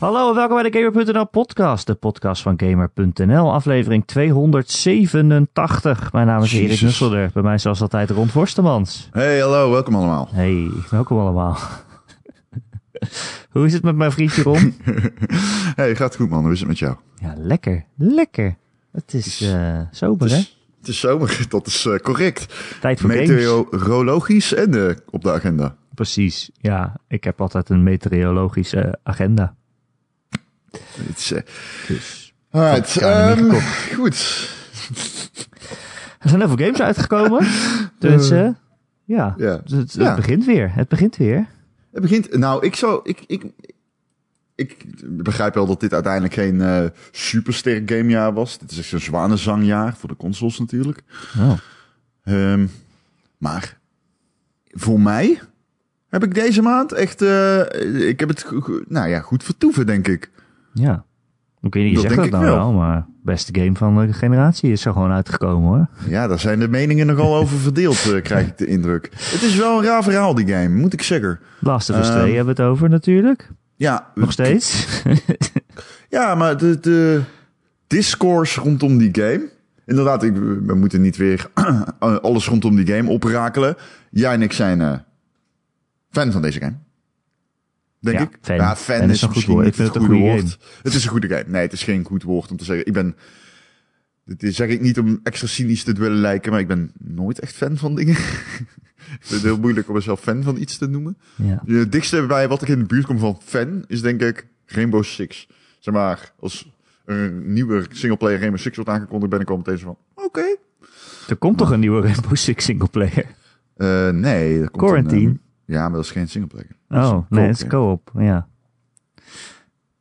Hallo, welkom bij de Gamer.nl podcast, de podcast van Gamer.nl, aflevering 287. Mijn naam is Erik. Nusselder, bij mij zoals altijd Ron Forstemans. Hey, hallo, welkom allemaal. Hey, welkom allemaal. Hoe is het met mijn vriendje Ron? Hey, gaat goed man, hoe is het met jou? Ja, lekker, lekker. Het is eh sober, Het hè? het is zomer, dat is eh, correct. Tijd voor games. Meteorologisch en eh, op de agenda. Precies, ja. Ik heb altijd een meteorologische agenda. Het is, eh, Dus alright, ehm, goed. er zijn heel veel games uitgekomen. Dus eh, ja, Ja. het, het Ja. begint weer. Het begint weer. Het begint, nou, ik zou, ik, ik, ik begrijp wel dat dit uiteindelijk geen eh supersterk gamejaar was. Dit is echt zo'n zwanenzangjaar voor de consoles natuurlijk. Oh. Ehm, maar voor mij heb ik deze maand echt, eh, ik heb het, nou ja, goed vertoeven denk ik. Ja. Ik weet niet, je Dat zegt dat nou wel. wel, maar beste game van de generatie is er gewoon uitgekomen hoor. Ja, daar zijn de meningen nogal over verdeeld, eh, krijg ik de indruk. Het is wel een raar verhaal, die game, moet ik zeggen. Last of Us Ehm, 2 hebben we het over natuurlijk. Ja, Nog steeds. Ja, maar de, de discourse rondom die game. Inderdaad, ik, we moeten niet weer alles rondom die game oprakelen. Jij en ik zijn eh, fan van deze game. Denk Ja, ik. fan. Ja, fan, Fan is is, een goed woord. niet Ik vind het het goede. Het is een goede game. Nee, het is geen goed woord om te zeggen. Ik ben. Dit zeg ik niet om extra cynisch te willen lijken, maar ik ben nooit echt fan van dingen. ik vind het heel moeilijk om mezelf fan van iets te noemen. ja. Het dichtste bij wat ik in de buurt kom van fan is denk ik Rainbow Six. Zeg maar, als een nieuwe singleplayer Rainbow Six wordt aangekondigd, ben ik al meteen van, oké. Er komt toch een nieuwe Rainbow Six singleplayer? Eh, nee, er komt Quarantine? Een, eh, ja, maar dat is geen singleplayer. Oh, nee, het is co-op. Ja.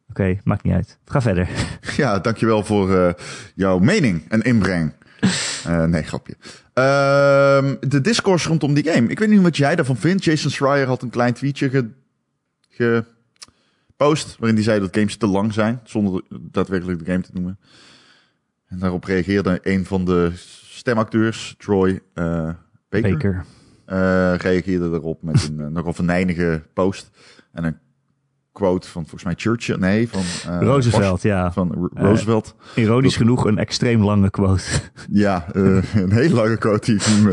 Oké, maakt niet uit. Ga verder. Ja, dankjewel voor eh, jouw mening en inbreng. Eh, nee, grapje. Ehm, de discourse rondom die game. Ik weet niet wat jij daarvan vindt. Jason Schreier had een klein tweetje ge, gepost... waarin hij zei dat games te lang zijn... zonder daadwerkelijk de game te noemen. En daarop reageerde een van de stemacteurs, Troy eh Baker... Baker. Eh, reageerde erop met een eh, nogal venijnige post... en een quote van volgens mij Churchill... nee, van... eh, Roosevelt, ja. Van Ro- Roosevelt. Ironisch genoeg een extreem lange quote. Ja, een hele lange quote die ik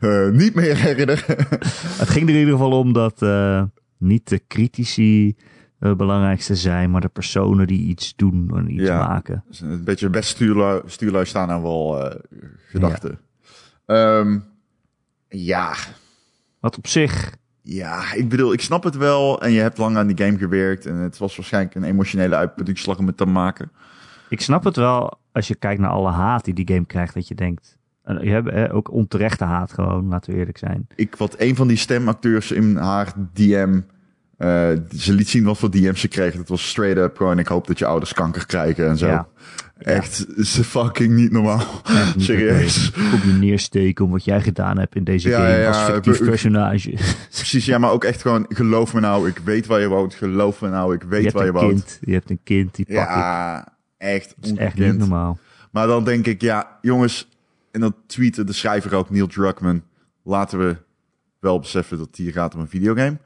me niet meer herinner. Het ging er in ieder geval om dat niet de critici het belangrijkste zijn, maar de personen die iets doen en iets Ja. maken. Dus een beetje best stuurlui, stuurlui staan aan wel gedachten. Ehm, ja. Wat op zich, ja, ik bedoel, ik snap het wel. En je hebt lang aan die game gewerkt. En het was waarschijnlijk een emotionele uitputtingsslag om het te maken. ik snap het wel als je kijkt naar alle haat die die game krijgt, dat je denkt, en je hebt eh, ook onterechte haat gewoon, laten we eerlijk zijn. Ik, wat een van die stemacteurs in haar DM... eh, ze liet zien wat voor DM's ze kreeg. Het was straight up gewoon... Ik hoop dat je ouders kanker krijgen en zo. Ja. Echt, is fucking niet normaal. Echt niet Serieus. oké. Op je neersteken om wat jij gedaan hebt in deze Ja, game ja, als ja, fictief be- personage. Precies, ja, maar ook echt gewoon, geloof me nou, ik weet waar je woont. Geloof me nou, ik je weet hebt waar je een woont. kind, je hebt een kind, die pak ik. Ja, echt Dat is echt niet normaal. Maar dan denk ik, ja, jongens, en dat tweette de schrijver ook, Neil Druckmann. Laten we wel beseffen dat het hier gaat om een videogame.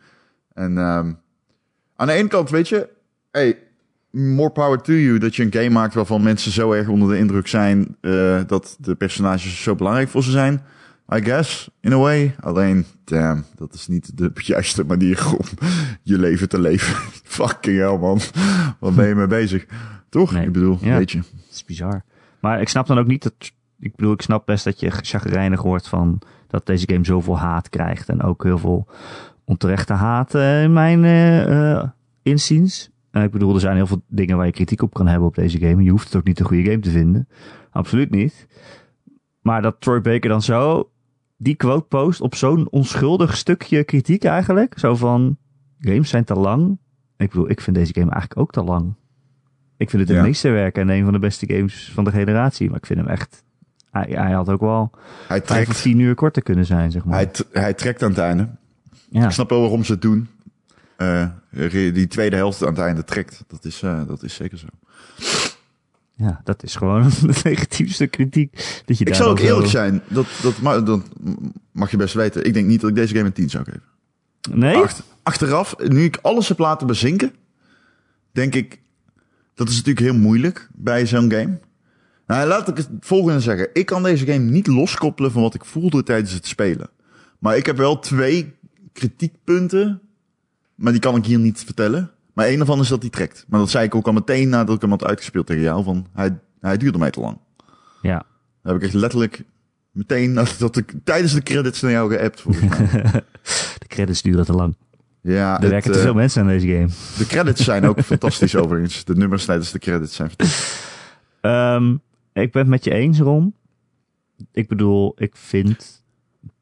En ehm, aan de ene kant, weet je, hey, more power to you dat je een game maakt waarvan mensen zo erg onder de indruk zijn eh, dat de personages zo belangrijk voor ze zijn. I guess, in a way. Alleen, damn, dat is niet de juiste manier om je leven te leven. Fucking hell, man. Wat ben je mee bezig? Toch? Nee. Ik bedoel, Ja. weet je. Het is bizar. Maar ik snap dan ook niet dat. Ik bedoel, ik snap best dat je chagrijnig wordt van dat deze game zoveel haat krijgt. En ook heel veel onterechte haat eh, in mijn eh, inziens. En ik bedoel, er zijn heel veel dingen waar je kritiek op kan hebben op deze game. Je hoeft het ook niet een goede game te vinden. Absoluut niet. Maar dat Troy Baker dan zo die quote post op zo'n onschuldig stukje kritiek eigenlijk. Zo van, games zijn te lang. Ik bedoel, ik vind deze game eigenlijk ook te lang. Ik vind het het Ja. meesterwerk en een van de beste games van de generatie. Maar ik vind hem echt... Hij, hij had ook wel Hij vijf of trekt, tien uur korter kunnen zijn, zeg maar. hij, hij trekt aan het einde. ja. Ik snap wel waarom ze het doen. Eh, die tweede helft aan het einde trekt. Dat is, eh, dat is zeker zo. ja, dat is gewoon het negatiefste kritiek. Dat je Ik zal ook eerlijk zijn. Dat, dat, ma- dat mag je best weten. Ik denk niet dat ik deze game een 10 zou geven. Nee? Acht- achteraf, nu ik alles heb laten bezinken, denk ik Dat is natuurlijk heel moeilijk bij zo'n game. Nou, laat ik het volgende zeggen. Ik kan deze game niet loskoppelen van wat ik voelde tijdens het spelen. Maar ik heb wel twee kritiekpunten. Maar die kan ik hier niet vertellen. Maar één daarvan is dat hij trekt. Maar dat zei ik ook al meteen nadat ik hem had uitgespeeld tegen jou. Van, hij, hij duurde mij te lang. Ja. Dan heb ik echt letterlijk meteen nadat ik tijdens de credits naar jou geappt. De credits duren te lang. Ja, Er werken te eh, veel mensen aan deze game. de credits zijn ook fantastisch overigens. De nummers tijdens de credits zijn fantastisch. Ehm, ik ben het met je eens, Ron. Ik bedoel, ik vind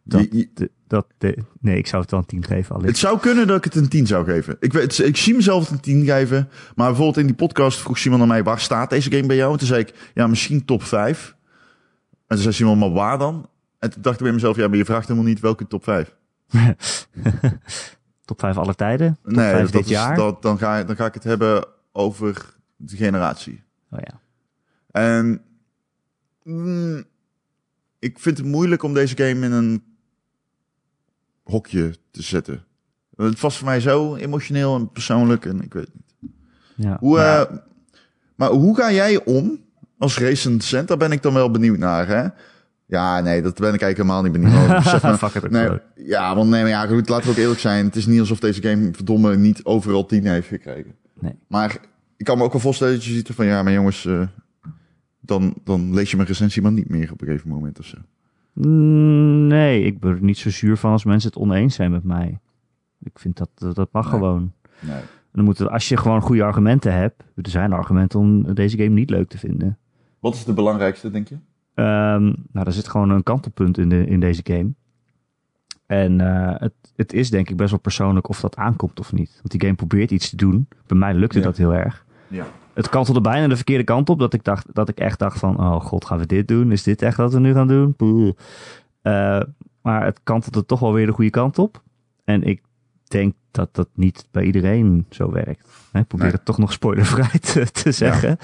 dat... Je- je- de- dat de, nee, ik zou het dan 10 geven. Alleen. Het zou kunnen dat ik het een 10 zou geven. Ik, weet, ik zie mezelf het een 10 geven. Maar bijvoorbeeld in die podcast vroeg Simon aan mij, waar staat deze game bij jou? En toen zei ik, ja, misschien top 5. En toen zei Simon, maar waar dan? En toen dacht ik bij mezelf, ja, maar je vraagt helemaal niet welke top 5. Top 5 alle tijden? Top nee, 5 dat dit is, jaar? Dat, dan, ga, ik- dan ga ik het hebben over de generatie. Oh ja. En mm, ik vind het moeilijk om deze game in een hokje te zetten. Het was voor mij zo emotioneel en persoonlijk en ik weet niet. ja. Hoe, Maar- eh, maar hoe ga jij om als recensent? Daar ben ik dan wel benieuwd naar, hè? Ja, nee, dat ben ik eigenlijk helemaal niet benieuwd. Besef me- Fuck it nee, ja, want nee, maar ja, goed, laten we ook eerlijk zijn. Het is niet alsof deze game verdomme niet overal 10 heeft gekregen. Nee. Maar ik kan me ook wel voorstellen dat je ziet van, ja, maar jongens, eh, dan, dan lees je mijn recensie maar niet meer op een gegeven moment of zo. Nee, ik ben er niet zo zuur van als mensen het oneens zijn met mij. Ik vind dat dat, mag Nee. gewoon. Nee. Dan moeten, als je gewoon goede argumenten hebt, er zijn argumenten om deze game niet leuk te vinden. Wat is de belangrijkste, denk je? Ehm, nou, er zit gewoon een kantelpunt in, de, in deze game. En eh, het, het is denk ik best wel persoonlijk of dat aankomt of niet. Want die game probeert iets te doen. Bij mij lukte Ja. dat heel erg. Ja. Het kantelde bijna de verkeerde kant op. Dat ik, dacht, dat ik echt dacht van, oh god, gaan we dit doen? Is dit echt wat we nu gaan doen? Eh, maar het kantelde toch wel weer de goede kant op. En ik denk dat dat niet bij iedereen zo werkt. Hè, Ik probeer Nee. het toch nog spoilervrij te, te zeggen.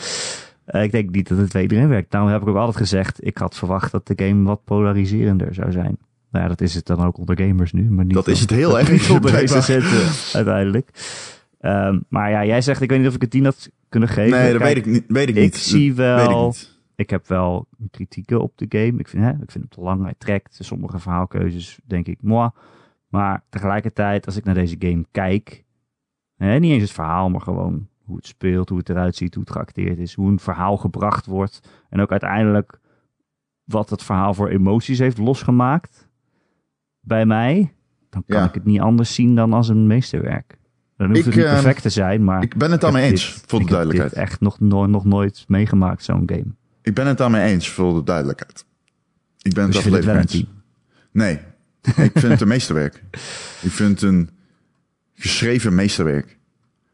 Eh, ik denk niet dat het bij iedereen werkt. Daarom heb ik ook altijd gezegd, ik had verwacht dat de game wat polariserender zou zijn. Nou ja, dat is het dan ook onder gamers nu. Maar niet Dat is het heel erg. niet blijkbaar. recensenten, uiteindelijk. Ehm, maar ja, jij zegt, ik weet niet of ik het 10 had kunnen geven. Nee, dat Kijk, weet ik niet. Weet ik, ik niet. zie ik wel- ik heb wel kritieken op de game. Ik vind, hè, ik vind hem te lang, hij trekt. Sommige verhaalkeuzes denk ik, moi. Maar tegelijkertijd, als ik naar deze game kijk, hè, niet eens het verhaal, maar gewoon hoe het speelt, hoe het eruit ziet, hoe het geacteerd is, hoe een verhaal gebracht wordt. En ook uiteindelijk wat het verhaal voor emoties heeft losgemaakt bij mij. Dan kan Ja. ik het niet anders zien dan als een meesterwerk. Dan hoeft Ik, het niet ehm, perfect te zijn, maar Ik ben het ik heb daarmee eens, dit- voor de ik heb duidelijkheid. dit echt nog, no- nog nooit meegemaakt, zo'n game. Ik ben het daarmee eens, voor de duidelijkheid. Ik ben het Dus het eens. een Nee, ik vind het een meesterwerk. Ik vind het een geschreven meesterwerk.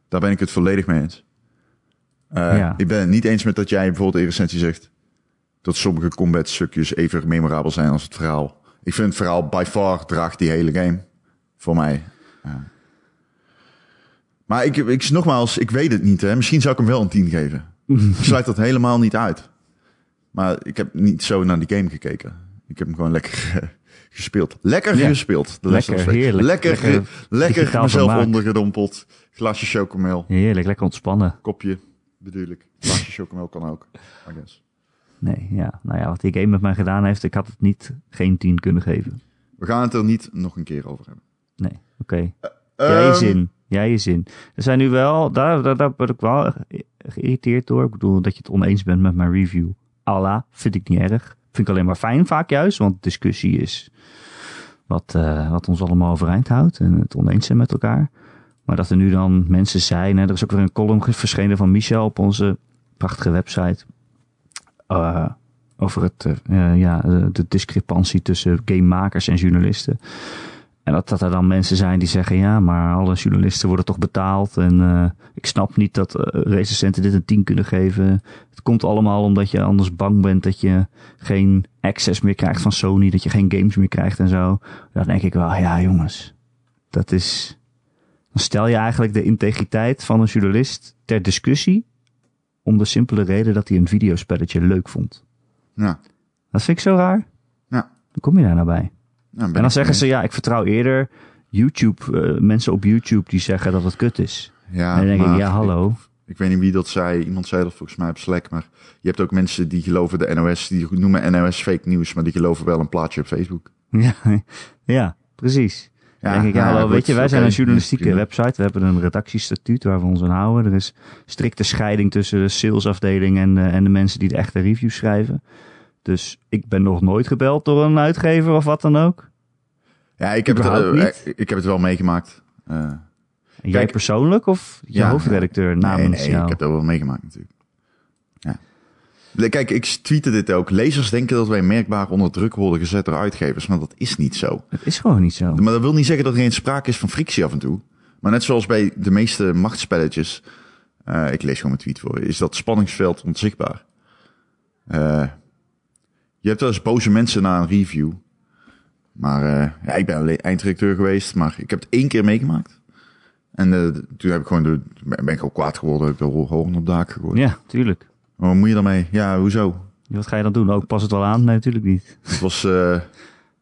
Daar ben ik het volledig mee eens. Eh, Ja. Ik ben het niet eens met dat jij bijvoorbeeld in recensie zegt dat sommige combat stukjes even memorabel zijn als het verhaal. Ik vind het verhaal by far draagt die hele game voor mij. Ja. Maar ik, ik, nogmaals, ik weet het niet. Hè. Misschien zou ik hem wel een 10 geven. ik sluit dat helemaal niet uit. Maar ik heb niet zo naar die game gekeken. Ik heb hem gewoon lekker eh, gespeeld. Lekker Ja. gespeeld. De Lekker, heerlijk. Lekker, Lekker lekker, mezelf vermaak. ondergedompeld. Glasje chocomel. Heerlijk, lekker ontspannen. Kopje, bedoel ik. Glasje chocomel kan ook. I guess. Nee, ja. Nou ja, wat die game met mij gedaan heeft, ik had het niet geen 10 kunnen geven. We gaan het er niet nog een keer over hebben. Nee, oké. Jij je Ehm, zin. Jij je zin. Er zijn nu wel, daar, daar, ben ik wel ge- geïrriteerd door. Ik bedoel, dat je het oneens bent met mijn review. Allah, vind ik niet erg. Vind ik alleen maar fijn vaak juist, want discussie is wat, eh, wat ons allemaal overeind houdt. En het oneens zijn met elkaar. Maar dat er nu dan mensen zijn. Hè, er is ook weer een column verschenen van Michel op onze prachtige website. eh, over het, eh, ja, de discrepantie tussen gamemakers en journalisten. En dat, dat er dan mensen zijn die zeggen, ja, maar alle journalisten worden toch betaald. En eh, ik snap niet dat eh, recensenten dit een 10 kunnen geven. Het komt allemaal omdat je anders bang bent dat je geen access meer krijgt van Sony. Dat je geen games meer krijgt en zo. Dan denk ik wel, ja jongens, dat is... Dan stel je eigenlijk de integriteit van een journalist ter discussie. Om de simpele reden dat hij een videospelletje leuk vond. Ja. Dat vind ik zo raar. Ja. Hoe kom je daar nou bij? Nou, En dan zeggen mee. ze, ja, ik vertrouw eerder YouTube, eh, mensen op YouTube die zeggen dat het kut is. Ja, en dan denk maar ik, ja, hallo. Ik weet niet wie dat zei. Iemand zei dat volgens mij op Slack. Maar je hebt ook mensen die geloven de NOS. Die noemen NOS fake nieuws. Maar die geloven wel een plaatje op Facebook. Ja, ja precies. Ja, denk ik, ja, nou, hallo, weet je, wij zijn een journalistieke website. We hebben een redactiestatuut waar we ons aan houden. Er is strikte scheiding tussen de salesafdeling en, de- en de mensen die de echte reviews schrijven. Dus ik ben nog nooit gebeld door een uitgever of wat dan ook. Ja, ik heb, het, Überhaupt eh, niet? ik heb het wel meegemaakt. En jij Kijk, persoonlijk of je ja, hoofdredacteur namens nee, nee, jou? ik heb dat wel meegemaakt natuurlijk. Ja. Kijk, ik tweette dit ook. Lezers denken dat wij merkbaar onder druk worden gezet door uitgevers. Maar dat is niet zo. Het is gewoon niet zo. Maar dat wil niet zeggen dat er geen sprake is van frictie af en toe. Maar net zoals bij de meeste machtspelletjes, eh, ik lees gewoon mijn tweet voor, is dat spanningsveld onzichtbaar. Eh, je hebt wel eens boze mensen na een review. Maar eh, ja, ik ben alleen eindredacteur geweest, maar ik heb het één keer meegemaakt. En eh, toen heb ik gewoon de, ben ik al kwaad geworden, heb ik de horen op daak gegooid. Ja, tuurlijk. Maar wat moet je daarmee? Ja, hoezo? Wat ga je dan doen? Ook pas het wel aan? Nee, natuurlijk niet. Het was, eh,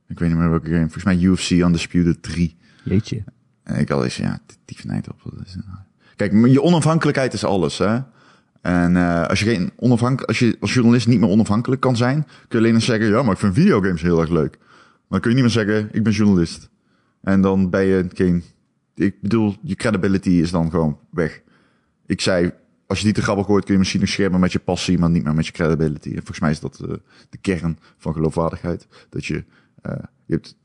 ik weet niet meer welke game, volgens mij UFC Undisputed 3. Jeetje. En ik al eens, ja, die vernijdt op. Kijk, je onafhankelijkheid is alles, hè. En eh, als je geen onafhank als je als journalist niet meer onafhankelijk kan zijn, kun je alleen maar zeggen, ja, maar ik vind videogames heel erg leuk. Maar dan kun je niet meer zeggen, ik ben journalist. En dan ben je geen, ik bedoel, je credibility is dan gewoon weg. Ik zei, als je die te grabbel gooit, kun je misschien nog schermen met je passie, maar niet meer met je credibility. En volgens mij is dat eh, de kern van geloofwaardigheid. Dat je, eh, je hebt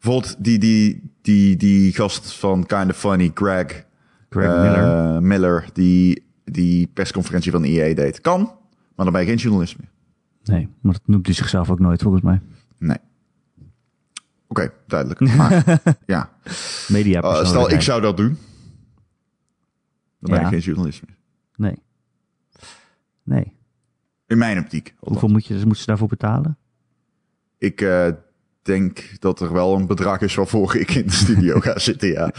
bijvoorbeeld die, die, die, die gast van Kind of Funny, Greg, Greg Miller. Miller, die die persconferentie van EA deed. Kan, maar dan ben je geen journalist meer. Nee, maar dat noemt hij zichzelf ook nooit volgens mij. Nee. Oké, duidelijk. Maar ja, Media Uh, stel ik zou dat doen, dan ben Ja. ik geen journalist meer. Nee. Nee. In mijn optiek. althans. Hoeveel moet je, moeten ze daarvoor betalen? Ik eh, denk dat er wel een bedrag is waarvoor ik in de studio ga zitten, ja.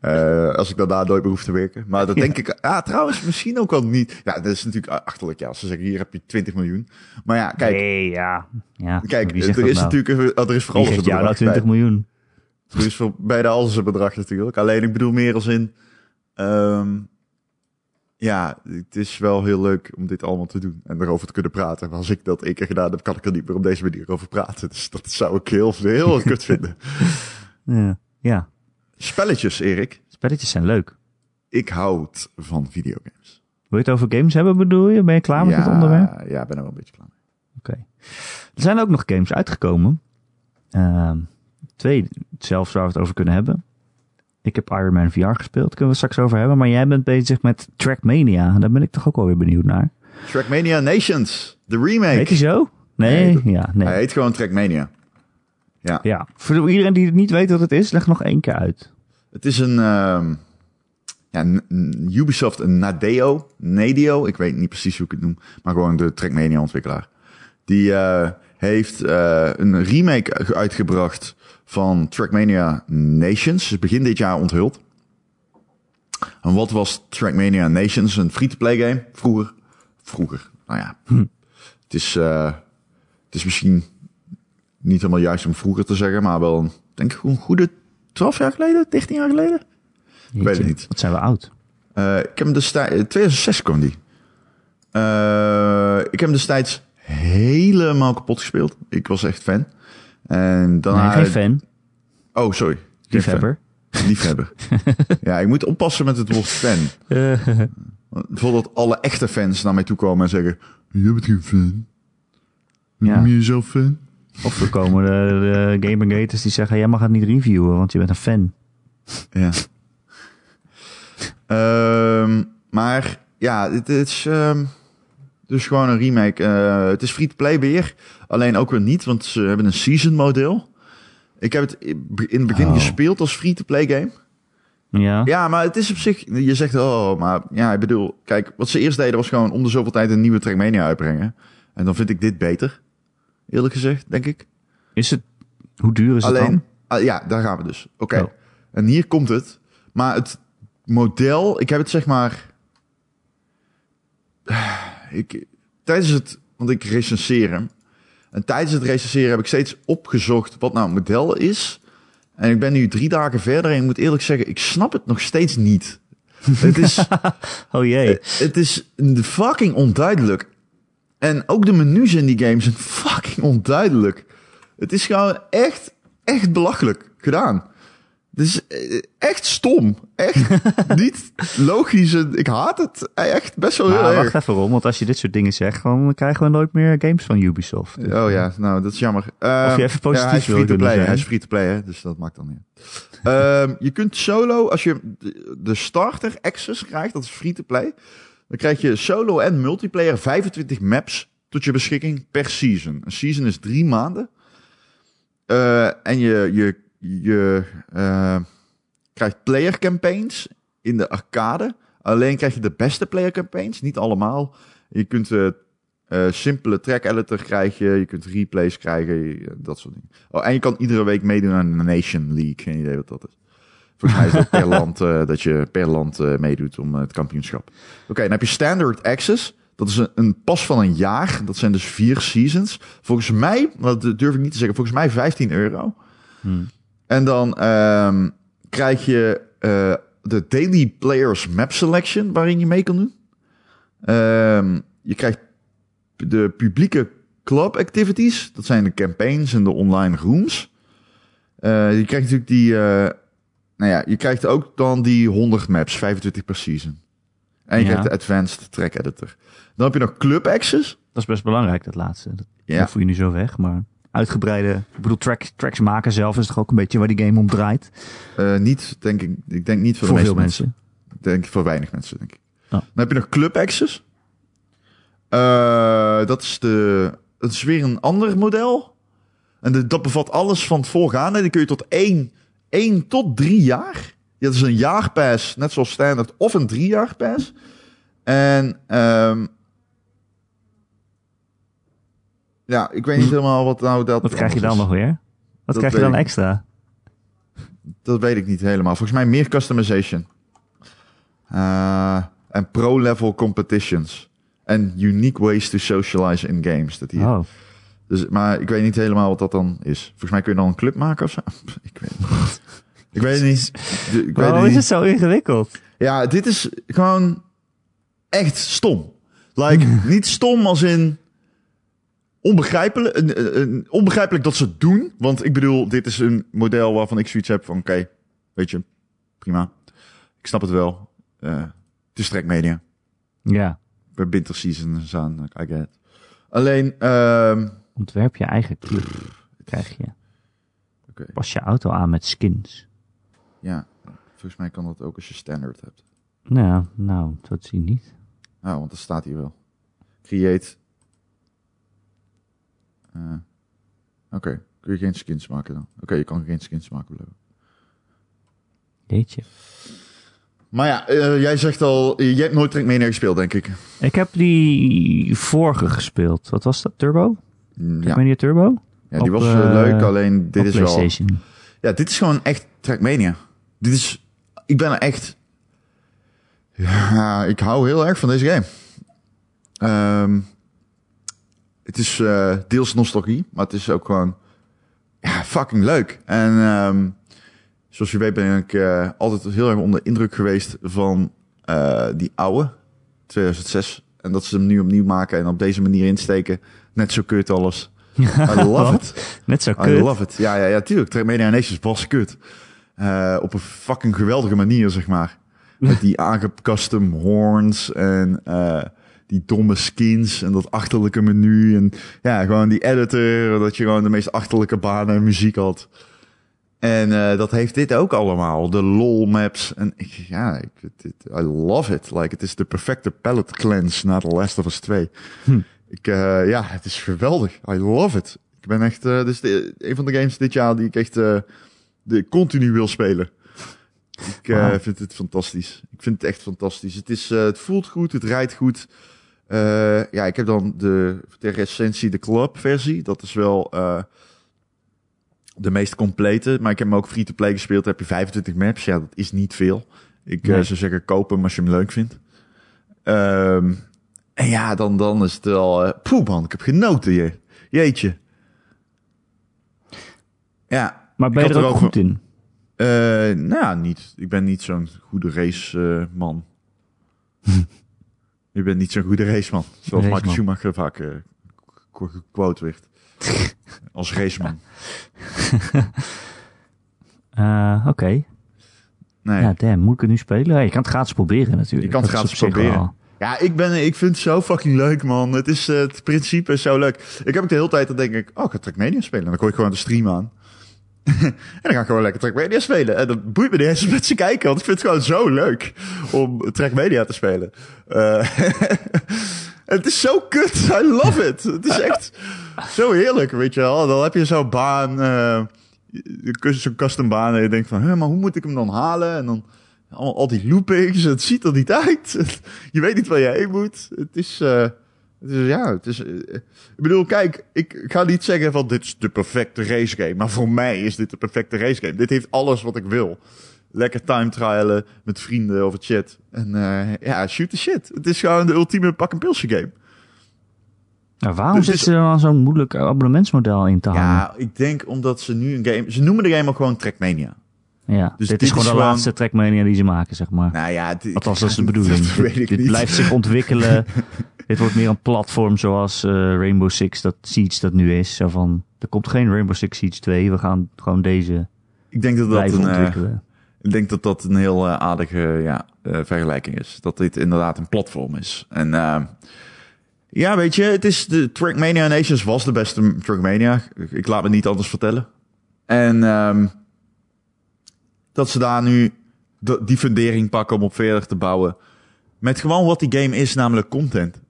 Eh, als ik daarna nooit meer hoef te werken. Maar dat denk ik... Ah, trouwens, misschien ook wel niet. Ja, dat is natuurlijk achterlijk. Ja, als ze zeggen, hier heb je 20 miljoen. Maar ja, kijk. nee, ja. ja. Kijk, Wie er is nou? natuurlijk... Er is voor Wie alles een jou nou bedrag 20 bij. miljoen? Er is voor bijna alles een bedrag natuurlijk. Alleen ik bedoel meer als in... ehm, ja, het is wel heel leuk om dit allemaal te doen en erover te kunnen praten. Maar als ik dat één keer gedaan heb, kan ik er niet meer op deze manier over praten. Dus dat zou ik heel, heel kut vinden. Ja. ja. Spelletjes, Erik. Spelletjes zijn leuk. Ik houd van videogames. Wil je het over games hebben, bedoel je? Ben je klaar met ja, het onderwerp? Ja, ik ben er wel een beetje klaar mee. Oké. Er zijn ook nog games uitgekomen. Ehm, twee zelfs waar we het over kunnen hebben. Ik heb Iron Man VR gespeeld, kunnen we het straks over hebben. Maar jij bent bezig met Trackmania. Daar ben ik toch ook wel weer benieuwd naar. Trackmania Nations, de remake. Heet zo? Nee, ja, nee. Hij heet gewoon Trackmania. Ja. Ja, voor iedereen die het niet weet wat het is, leg nog één keer uit. Het is een ehm, ja, Ubisoft, een Nadeo, Nadeo, ik weet niet precies hoe ik het noem, maar gewoon de Trackmania ontwikkelaar. Die eh, heeft eh, een remake ge- uitgebracht van Trackmania Nations, is begin dit jaar onthuld. En wat was Trackmania Nations? Een free-to-play game? Vroeger. Vroeger. Nou ja. Het, is, eh, het is misschien niet helemaal juist om vroeger te zeggen, maar wel een, denk ik een goede 12 jaar geleden, 13 jaar geleden. weet het niet. Wat zijn we oud? Eh, ik heb hem destijds, 2006 kwam die. Eh, ik heb hem destijds helemaal kapot gespeeld. Ik was echt fan. En daarna, Nee, geen fan. Oh, sorry. Liefhebber. Liefhebber. ja, ik moet oppassen met het woord fan. Bijvoorbeeld alle echte fans naar mij toe komen en zeggen... Je bent geen fan. Ja. Noem je jezelf fan? Of er komen de, de Gamergaters die zeggen, jij mag het niet reviewen, want je bent een fan. Ja. Ehm, maar ja, het is ehm, dus gewoon een remake. Eh, het is free-to-play weer. Alleen ook weer niet, want ze hebben een season model. Ik heb het in het begin Oh. gespeeld als free-to-play game. Ja. Ja, maar het is op zich... Je zegt, oh, maar ja, ik bedoel... Kijk, wat ze eerst deden was gewoon om de zoveel tijd een nieuwe Trackmania uitbrengen. En dan vind ik dit beter. Eerlijk gezegd, denk ik. Is het, hoe duur is het dan? ah, ja, daar gaan we dus. Oké. Oh. En hier komt het. Maar het model, ik heb het zeg maar. Ik, tijdens het, want ik recenseer hem. En tijdens het recenseren heb ik steeds opgezocht wat nou het model is. En ik ben nu drie dagen verder en ik moet eerlijk zeggen, ik snap het nog steeds niet. Het is, Oh jee. het is fucking onduidelijk. En ook de menus in die game zijn fucking onduidelijk. Het is gewoon echt, echt belachelijk gedaan. Is eh, echt stom. Echt niet logisch. Ik haat het echt best wel heel erg. wacht even Ron, want als je dit soort dingen zegt, dan krijgen we nooit meer games van Ubisoft. Oh ja, nou, dat is jammer. Ehm, Of je even positief ja, hij is free to play, zijn. hij is free to play, hè, dus dat maakt dan niet. Ehm, je kunt solo, als je de- de starter access krijgt, dat is free to play, dan krijg je solo en multiplayer 25 maps tot je beschikking per season. Een season is drie maanden. Eh, en je, je, je eh, krijgt player campaigns in de arcade. Alleen krijg je de beste player campaigns, niet allemaal. Je kunt eh, simpele track editor krijgen, je kunt replays krijgen, dat soort dingen. Oh, en je kan iedere week meedoen aan de Nation League. Geen idee wat dat is. Volgens mij is dat per land dat je per land meedoet om het kampioenschap. Oké, dan heb je Standard Access. Dat is een, een pas van een jaar. Dat zijn dus vier seasons. Volgens mij, dat durf ik niet te zeggen, volgens mij 15 euro. Hmm. En dan ehm, krijg je eh, de Daily Players Map Selection, waarin je mee kan doen. Ehm, je krijgt de publieke club activities. Dat zijn de campaigns en de online rooms. Eh, je krijgt natuurlijk die... eh, nou ja, je krijgt ook dan die 100 maps, 25 per season. En je Ja. krijgt de Advanced Track Editor. Dan heb je nog Club Access. Dat is best belangrijk, dat laatste. Dat, Ja. dat voel je nu zo weg, maar uitgebreide... Ik bedoel, track, tracks maken zelf is toch ook een beetje waar die game om draait? Eh, niet, denk ik, ik denk niet voor, Voor de veel mensen. Ik denk voor weinig mensen, denk ik. Oh. Dan heb je nog Club Access. Eh, dat, is de, dat is weer een ander model. En de- dat bevat alles van het voorgaande. Die kun je tot één, één tot drie jaar. Ja, dat is een jaarpass, net zoals standaard, of een drie jaar pass. En ehm, ja, ik weet niet helemaal wat nou dat Wat krijg je dan nog weer? Wat Dat krijg je dan extra? Dat weet ik niet helemaal. Volgens mij meer customization. Eh, En pro-level competitions. En unique ways to socialize in games. Dat hier. Oh, Dus, maar ik weet niet helemaal wat dat dan is. Volgens mij kun je dan een club maken of zo. Ik weet het niet. Ik weet het niet. Ik weet waarom is niet. het zo ingewikkeld? Ja, dit is gewoon echt stom. Like, niet stom als in onbegrijpelijk, een- een- onbegrijpelijk dat ze het doen. Want ik bedoel, dit is een model waarvan ik zoiets heb van, oké, weet je, prima. Ik snap het wel. Eh, het is media. Ja, Bij winter seasons aan, I get. Alleen, ehm, ontwerp je eigen club, krijg je. Oké. Pas je auto aan met skins. ja, volgens mij kan dat ook als je standard hebt. Nou, nou, dat zie je niet. Ah, want dat staat hier wel. Create. Eh, Oké, kun je geen skins maken dan? Oké, je kan geen skins maken. blijkbaar. Jeetje. Maar ja, eh, jij zegt al, jij hebt nooit Trackmania gespeeld, denk ik. Ik heb die vorige gespeeld. Wat was dat? Turbo? Mm, Ja, Trackmania Turbo? ja die op, was eh, leuk, alleen dit is wel... Ja, dit is gewoon echt Trackmania. Dit is... Ik ben er echt... Ja, ik hou heel erg van deze game. Ehm, het is eh, deels nostalgie, maar het is ook gewoon... Ja, fucking leuk. En ehm, zoals je weet ben ik eh, altijd heel erg onder indruk geweest van eh, die oude 2006. En dat ze hem nu opnieuw maken en op deze manier insteken. Net zo kut alles. I love it. Net zo I kut. love it. Ja, ja, ja, tuurlijk. Trackmania Nations was kut. Op een fucking geweldige manier, zeg maar. Met die aangecustom horns en die domme skins en dat achterlijke menu. En ja, gewoon die editor, dat je gewoon de meest achterlijke banen en muziek had. En eh, dat heeft dit ook allemaal. De lol maps. En ik, ja, ik, het- I love it. Like, het is de perfecte palette cleanse na The Last of Us 2. Hm. Ik, eh, ja, het is geweldig. I love it. Ik ben echt, eh dit is de, een van de games dit jaar die ik echt de, continu wil spelen. Ik vind het fantastisch. Ik vind het echt fantastisch. Het, is, het voelt goed, het rijdt goed. Eh, ja, ik heb dan de, de recensie, de club versie. Dat is wel eh, de meest complete. Maar ik heb hem ook free-to-play gespeeld. Daar heb je 25 maps. Ja, dat is niet veel. Ik eh, zou zeggen, koop hem als je hem leuk vindt. Ehm, en ja, dan, dan is het wel... eh poeh man, ik heb genoten je. Jeetje. Ja, Maar ben je er ook erover- goed in? Nou ja, niet. Ik ben niet zo'n goede raceman. ik ben niet zo'n goede raceman. Zoals. Schumacher vaak eh, qu- gequote werd. Als raceman. Eh, Oké. Nee. Ja, damn. Moet ik het nu spelen? Je kan het gratis proberen natuurlijk. Je kan het Dat gratis proberen. Ja, ik, ben, ik vind het zo fucking leuk, man. Het, is, eh, het principe is zo leuk. Ik heb ook de hele tijd, dan denk ik, oh, ik ga Trackmania spelen. En dan gooi ik gewoon de stream aan. en dan ga ik gewoon lekker Trackmania spelen. En dat boeit me niet eens met ze kijken, want ik vind het gewoon zo leuk om Trackmania te spelen. Eh, het is zo kut. I love it. Het is echt zo heerlijk, weet je wel. Dan heb je zo'n baan, eh, zo'n custom baan en je denkt van, hé, maar hoe moet ik hem dan halen? En dan al, al die loopings, het ziet er niet uit. je weet niet waar je heen moet. Het is, eh, is ja, het is, eh, ik bedoel, kijk, ik ga niet zeggen van dit is de perfecte race game, maar voor mij is dit de perfecte race game. Dit heeft alles wat ik wil. Lekker time trialen met vrienden over chat. En eh, ja, shoot the shit. Het is gewoon de ultieme pak een pilsje game. Nou, waarom Dus zit ze er dan zo'n moeilijk abonnementsmodel in te hangen? Ja, ik denk omdat ze nu een game... Ze noemen de game ook gewoon Trackmania. Ja, Dus dit, dit is gewoon is de gewoon- laatste Trackmania die ze maken, zeg maar. Nou ja, het- Althans, dat is de dat bedoeling. weet dit ik dit blijft zich ontwikkelen. dit wordt meer een platform zoals eh, Rainbow Six, dat Siege dat nu is. Zo van, er komt geen Rainbow Six Siege 2. We gaan gewoon deze Ik denk dat dat een... eh. Ik denk dat dat een heel eh, aardige ja, vergelijking is. Dat dit inderdaad een platform is. En ja, weet je, het is de Trackmania Nations was de beste Trackmania. Ik, ik laat me niet anders vertellen. En ehm, dat ze daar nu de- die fundering pakken om op verder te bouwen. Met gewoon wat die game is, namelijk content.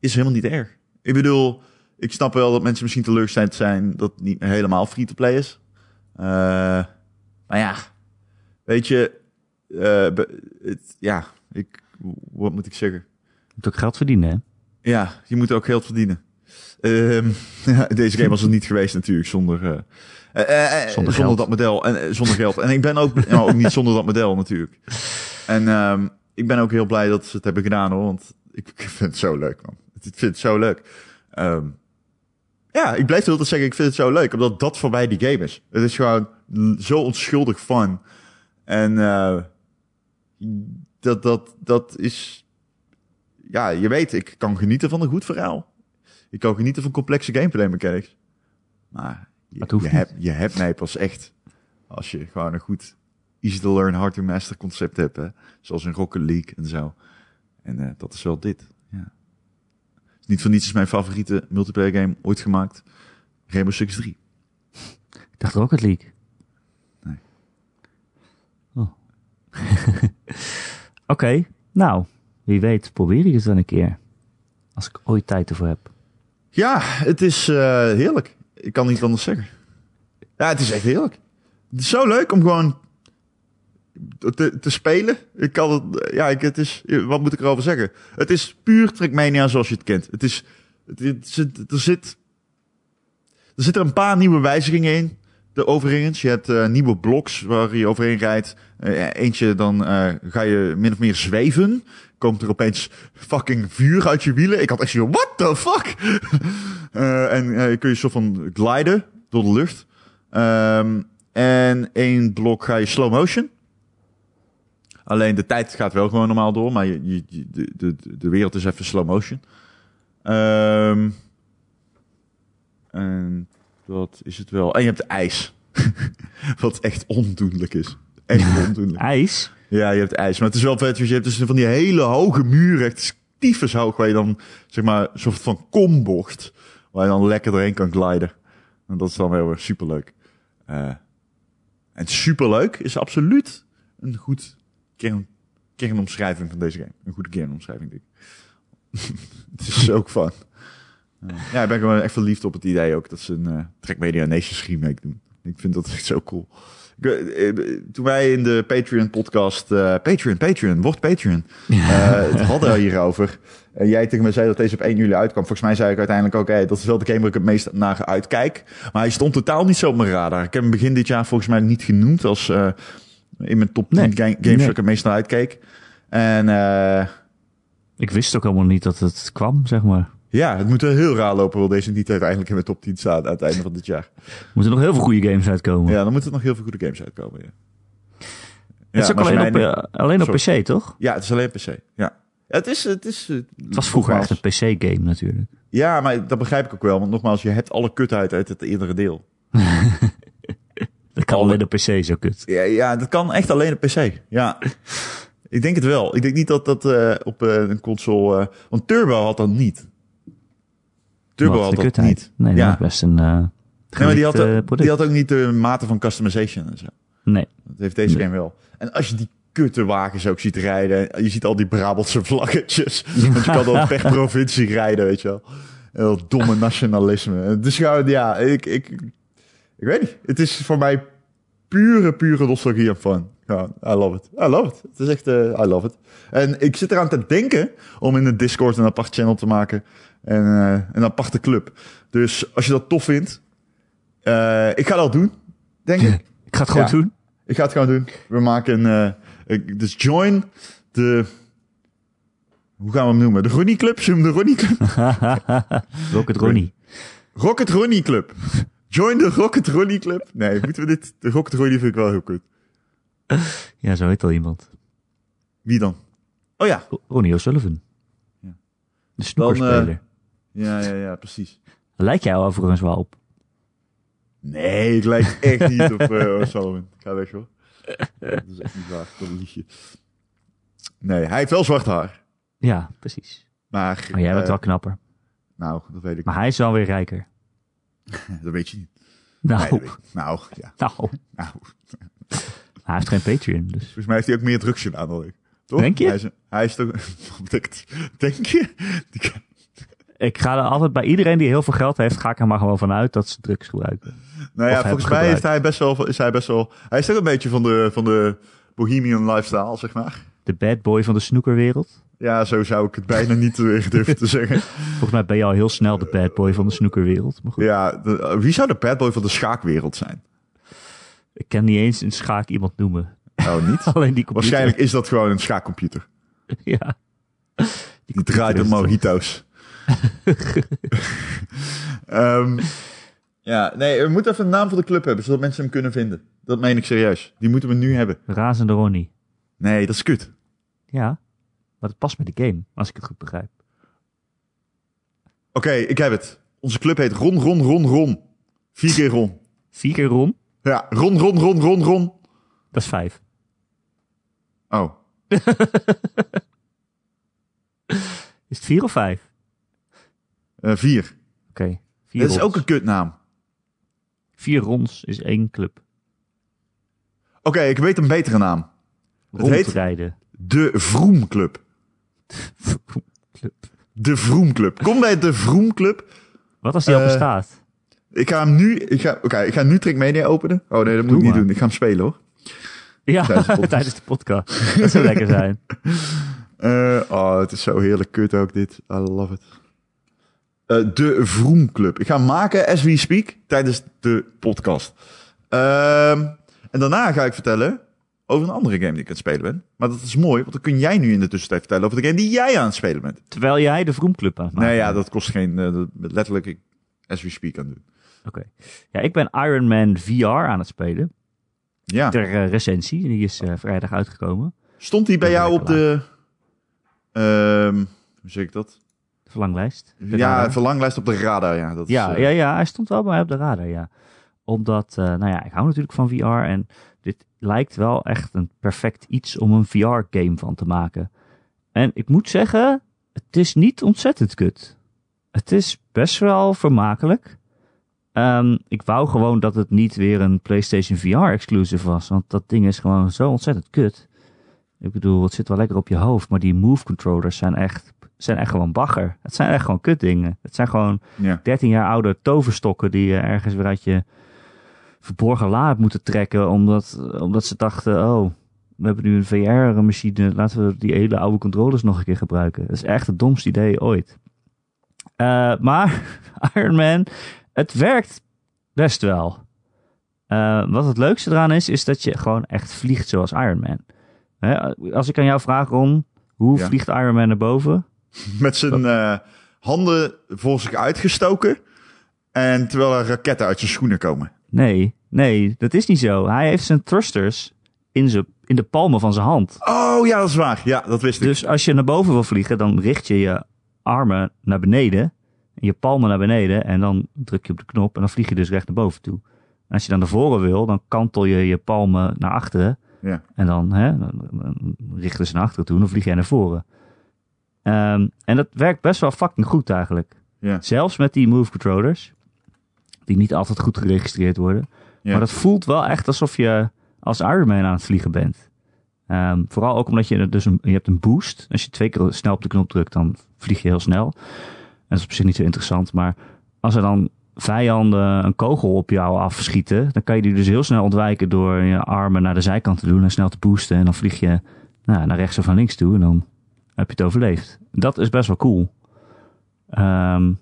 Is helemaal niet erg. Ik bedoel, ik snap wel dat mensen misschien teleurgesteld zijn dat het niet helemaal free-to-play is. Eh, maar ja, Weet je, eh, het, ja, ik, wat moet ik zeggen? Je moet ook geld verdienen, hè? Ja, je moet ook geld verdienen. Ehm, deze game was er niet geweest natuurlijk zonder, eh, Zonder zonder, geld. dat model en eh, zonder geld. En ik ben ook, nou, ook niet zonder dat model natuurlijk. En ehm, ik ben ook heel blij dat ze het hebben gedaan hoor, want ik, vind het zo leuk man. Ik vind het zo leuk. Ehm, ja, ik blijf altijd zeggen, ik vind het zo leuk, omdat dat voor mij die game is. Het is gewoon zo onschuldig fun. En eh, dat, dat, dat is... Ja, je weet, ik kan genieten van een goed verhaal. Ik kan genieten van complexe gameplay mechanics. Maar je, je, hebt, je hebt mij pas echt als je gewoon een goed easy to learn, hard to master concept hebt. Hè? Zoals in Rocket League en zo. En eh, dat is wel dit. Ja. Niet voor niets is mijn favoriete multiplayer game ooit gemaakt. Rainbow Six 3. Ik dacht Rocket League. Nee. Oh. Oké, nou, wie weet probeer ik het dan een keer. Als ik ooit tijd ervoor heb. Ja, het is eh, heerlijk. Ik kan niet anders zeggen. Ja, het is echt heerlijk. Het is zo leuk om gewoon te, te spelen. Ik kan het, ja, ik, het is, wat moet ik erover zeggen? Het is puur Trackmania zoals je het kent. Het is, het, zit, er zit, er zitten een paar nieuwe wijzigingen in. De overigens, je hebt eh, nieuwe bloks waar je overheen rijdt. Eh, eentje, dan eh, ga je min of meer zweven. Komt er opeens fucking vuur uit je wielen. Ik had echt zo, what the fuck? Eh, en eh, kun je soort van gliden door de lucht. Ehm, en één blok ga je slow motion. Alleen de tijd gaat wel gewoon normaal door, maar je, je, je- de, de, de wereld is even slow motion. Ehm, en dat is het wel. En je hebt ijs. Wat echt ondoenlijk is. Echt ondoenlijk. IJs? Ja, je hebt ijs. Maar het is wel vet, want je hebt dus van die hele hoge muren, echt tyfus hoog, waar je dan, zeg maar, een soort van kombocht, waar je dan lekker doorheen kan gliden. En dat is dan weer superleuk. Eh en superleuk is absoluut een goed kern, kernomschrijving van deze game. Een goede kernomschrijving, denk ik. het is ook fun. Ja, ik ben gewoon echt verliefd op het idee ook dat ze een eh Trackmedia Nations remake doen. Ik vind dat echt zo cool. Eh, toen wij in de Patreon podcast, eh, Patreon, Patreon, wordt Patreon, eh, het hadden hierover. En jij tegen me zei dat deze op 1 juli uitkwam. Volgens mij zei ik uiteindelijk ook, hey, dat is wel de game waar ik het meest naar uitkijk. Maar hij stond totaal niet zo op mijn radar. Ik heb hem begin dit jaar volgens mij niet genoemd als in mijn top 10 Nee, ga- games nee. waar ik het meest naar uitkeek. En Ik wist ook helemaal niet dat het kwam, zeg maar. Ja, het moet wel heel raar lopen, wil deze niet uiteindelijk in mijn top 10 staan aan het einde van dit jaar. Er moeten nog heel veel goede games uitkomen. Ja, dan moeten er nog heel veel goede games uitkomen. Ja. het is ook maar alleen, op, eh, alleen op PC, toch? Ja, het is alleen PC. Ja. Het is, het is. Het was vroeger echt een PC-game natuurlijk. Ja, maar dat begrijp ik ook wel. Want nogmaals, je hebt alle kutheid uit het eerdere deel. Dat kan Alle- alleen op PC, zo kut. Ja, ja, dat kan echt alleen op PC. Ja. ik denk het wel. Ik denk niet dat dat eh, op eh, een console... eh, want Turbo had dat niet. Wat, had de dat niet. Nee, dat ja. best een eh Nee, maar die had, die had ook niet de mate van customization en zo. Nee. Dat heeft deze Nee. game wel. En als je die kutte wagens ook ziet rijden... Je ziet al die Brabantse vlaggetjes. Want je kan dan per provincie rijden, weet je wel. Heel domme nationalisme. Dus ja, ik, ik, ik weet niet. Het is voor mij pure, pure nostalgie en fun. Ja, I love it. I love it. Het is echt, eh, I love it. En ik zit eraan te denken om in de Discord een apart channel te maken. En eh, een aparte club. Dus als je dat tof vindt, eh, ik ga dat doen, denk ik. Ik ga het gewoon Ja. doen. Ik ga het gewoon doen. We maken een. eh, ik- dus join de. Hoe gaan we hem noemen? De Ronnie Club? Zullen we hem de Ronnie Club? Rocket Ronnie. Rocket Ronnie Club. Join de Rocket Ronnie Club. Nee, moeten we dit. De Rocket Ronnie vind ik wel heel kut. Ja, zo heet al iemand. Wie dan? Oh ja. Ro- Ronnie O'Sullivan. Ja. De snoekerspeler. Ja, ja, ja, precies. Daar lijk jij overigens wel op. Nee, ik lijk echt niet op eh O'Sullivan. Ga weg hoor. Dat is echt niet waar. Dat liedje. Nee, hij heeft wel zwart haar. Ja, precies. Maar. Maar jij bent eh, wel knapper. Nou, dat weet ik. Maar hij is wel weer rijker. Dat weet je niet. Nou, Nee. Nou, ja. nou. Nou, Hij heeft geen Patreon, dus. Volgens mij heeft hij ook meer drugs gedaan dan ik. Toch? Denk je? Hij is, hij is toch... Denk je? Die Ik ga er altijd bij iedereen die heel veel geld heeft, ga ik er maar gewoon vanuit dat ze drugs gebruiken. Nou ja, volgens mij gebruikt. hij best wel... Is hij, best wel hij is toch een beetje van de, van de bohemian lifestyle, zeg maar. De bad boy van de snoekerwereld. Ja, zo zou ik het bijna niet durven te zeggen. Volgens mij ben je al heel snel de bad boy van de snoekerwereld. Maar goed, Ja, de- wie zou de bad boy van de schaakwereld zijn? ik kan niet eens een schaak iemand noemen. Oh, niet? Alleen die computer. Waarschijnlijk is dat gewoon een schaakcomputer. Ja. Die draait is het. mojito's. Ehm, ja, nee, we moeten even een naam voor de club hebben, zodat mensen hem kunnen vinden. Dat meen ik serieus. Die moeten we nu hebben. Razende Ronnie. Nee, dat is kut. Ja, maar dat past met de game, als ik het goed begrijp. Oké, ik heb het. Onze club heet Ron, Ron, Ron, Ron. Vier keer Ron. Vier keer Ron, Ja, Ron, Ron, Ron, Ron, Ron. dat is vijf. Oh, Is het vier of vijf? Eh, vier. Oké, vier Dat is ook een kutnaam. Vier rons is één club. Oké, ik weet een betere naam. Het heet de Vroom Club. Club. De Vroom Club. Kom bij de Vroom Club. Wat als die al Eh, bestaat? Ik ga hem nu, ik ga, oké, ik ga nu Trick Media openen. Oh nee, dat moet Doe ik niet maar. doen. Ik ga hem spelen hoor. Ja, tijdens de podcast. tijdens de podcast. Dat zou lekker zijn. Eh, oh, het is zo heerlijk kut ook dit. I love it. Eh, de Vroom Club. Ik ga hem maken as we speak tijdens de podcast. Ehm, en daarna ga ik vertellen over een andere game die ik aan het spelen ben. Maar dat is mooi, want dan kun jij nu in de tussentijd vertellen over de game die jij aan het spelen bent. Terwijl jij de Vroomclub aan het maken Nee, ja, dat kost geen... eh, letterlijk ik as we speak aan het doen. Oké. Ja, ik ben Iron Man VR aan het spelen. Ja. Ter eh, recensie. Die is vrijdag uitgekomen. Stond die bij jou op de... ehm, hoe zeg ik dat? Verlanglijst. Ja, radar. verlanglijst op de radar, ja. Dat ja, eh, ja, ja, hij stond wel bij mij op de radar, ja. Omdat, eh, nou ja, ik hou natuurlijk van VR en dit lijkt wel echt een perfect iets om een VR-game van te maken. En ik moet zeggen, het is niet ontzettend kut. Het is best wel vermakelijk. Ehm, ik wou gewoon dat het niet weer een PlayStation VR-exclusive was, want dat ding is gewoon zo ontzettend kut. Ik bedoel, het zit wel lekker op je hoofd, maar die move controllers zijn echt, zijn echt gewoon bagger. Het zijn echt gewoon kutdingen. Het zijn gewoon ja. 13 jaar oude toverstokken die je ergens weer uit je verborgen la hebt moeten trekken. Omdat, omdat ze dachten, oh, we hebben nu een VR-machine, laten we die hele oude controllers nog een keer gebruiken. Dat is echt het domste idee ooit. Eh, maar Iron Man, het werkt best wel. Eh, wat het leukste eraan is, is dat je gewoon echt vliegt zoals Iron Man. Hè, als ik aan jou vraag, Ron, hoe Ja. vliegt Iron Man naar boven? Met zijn eh, handen voor zich uitgestoken. En terwijl er raketten uit zijn schoenen komen. Nee, nee, dat is niet zo. Hij heeft zijn thrusters in, zijn, in de palmen van zijn hand. Oh ja, dat is waar. Ja, dat wist ik. Dus als je naar boven wil vliegen, dan richt je je armen naar beneden. Je palmen naar beneden. En dan druk je op de knop en dan vlieg je dus recht naar boven toe. En als je dan naar voren wil, dan kantel je je palmen naar achteren. Ja. En dan, hè, dan, dan richten ze naar achteren toe en dan vlieg jij naar voren. Ehm, en dat werkt best wel fucking goed eigenlijk. Ja. Zelfs met die move controllers. Die niet altijd goed geregistreerd worden. Ja. Maar dat voelt wel echt alsof je als Iron Man aan het vliegen bent. Ehm, vooral ook omdat je dus een, je hebt een boost. Als je twee keer snel op de knop drukt, dan vlieg je heel snel. En dat is op zich niet zo interessant. Maar als er dan vijanden een kogel op jou afschieten, dan kan je die dus heel snel ontwijken door je armen naar de zijkant te doen en snel te boosten. En dan vlieg je nou, naar rechts of naar links toe en dan heb je het overleefd. Dat is best wel cool. Ehm,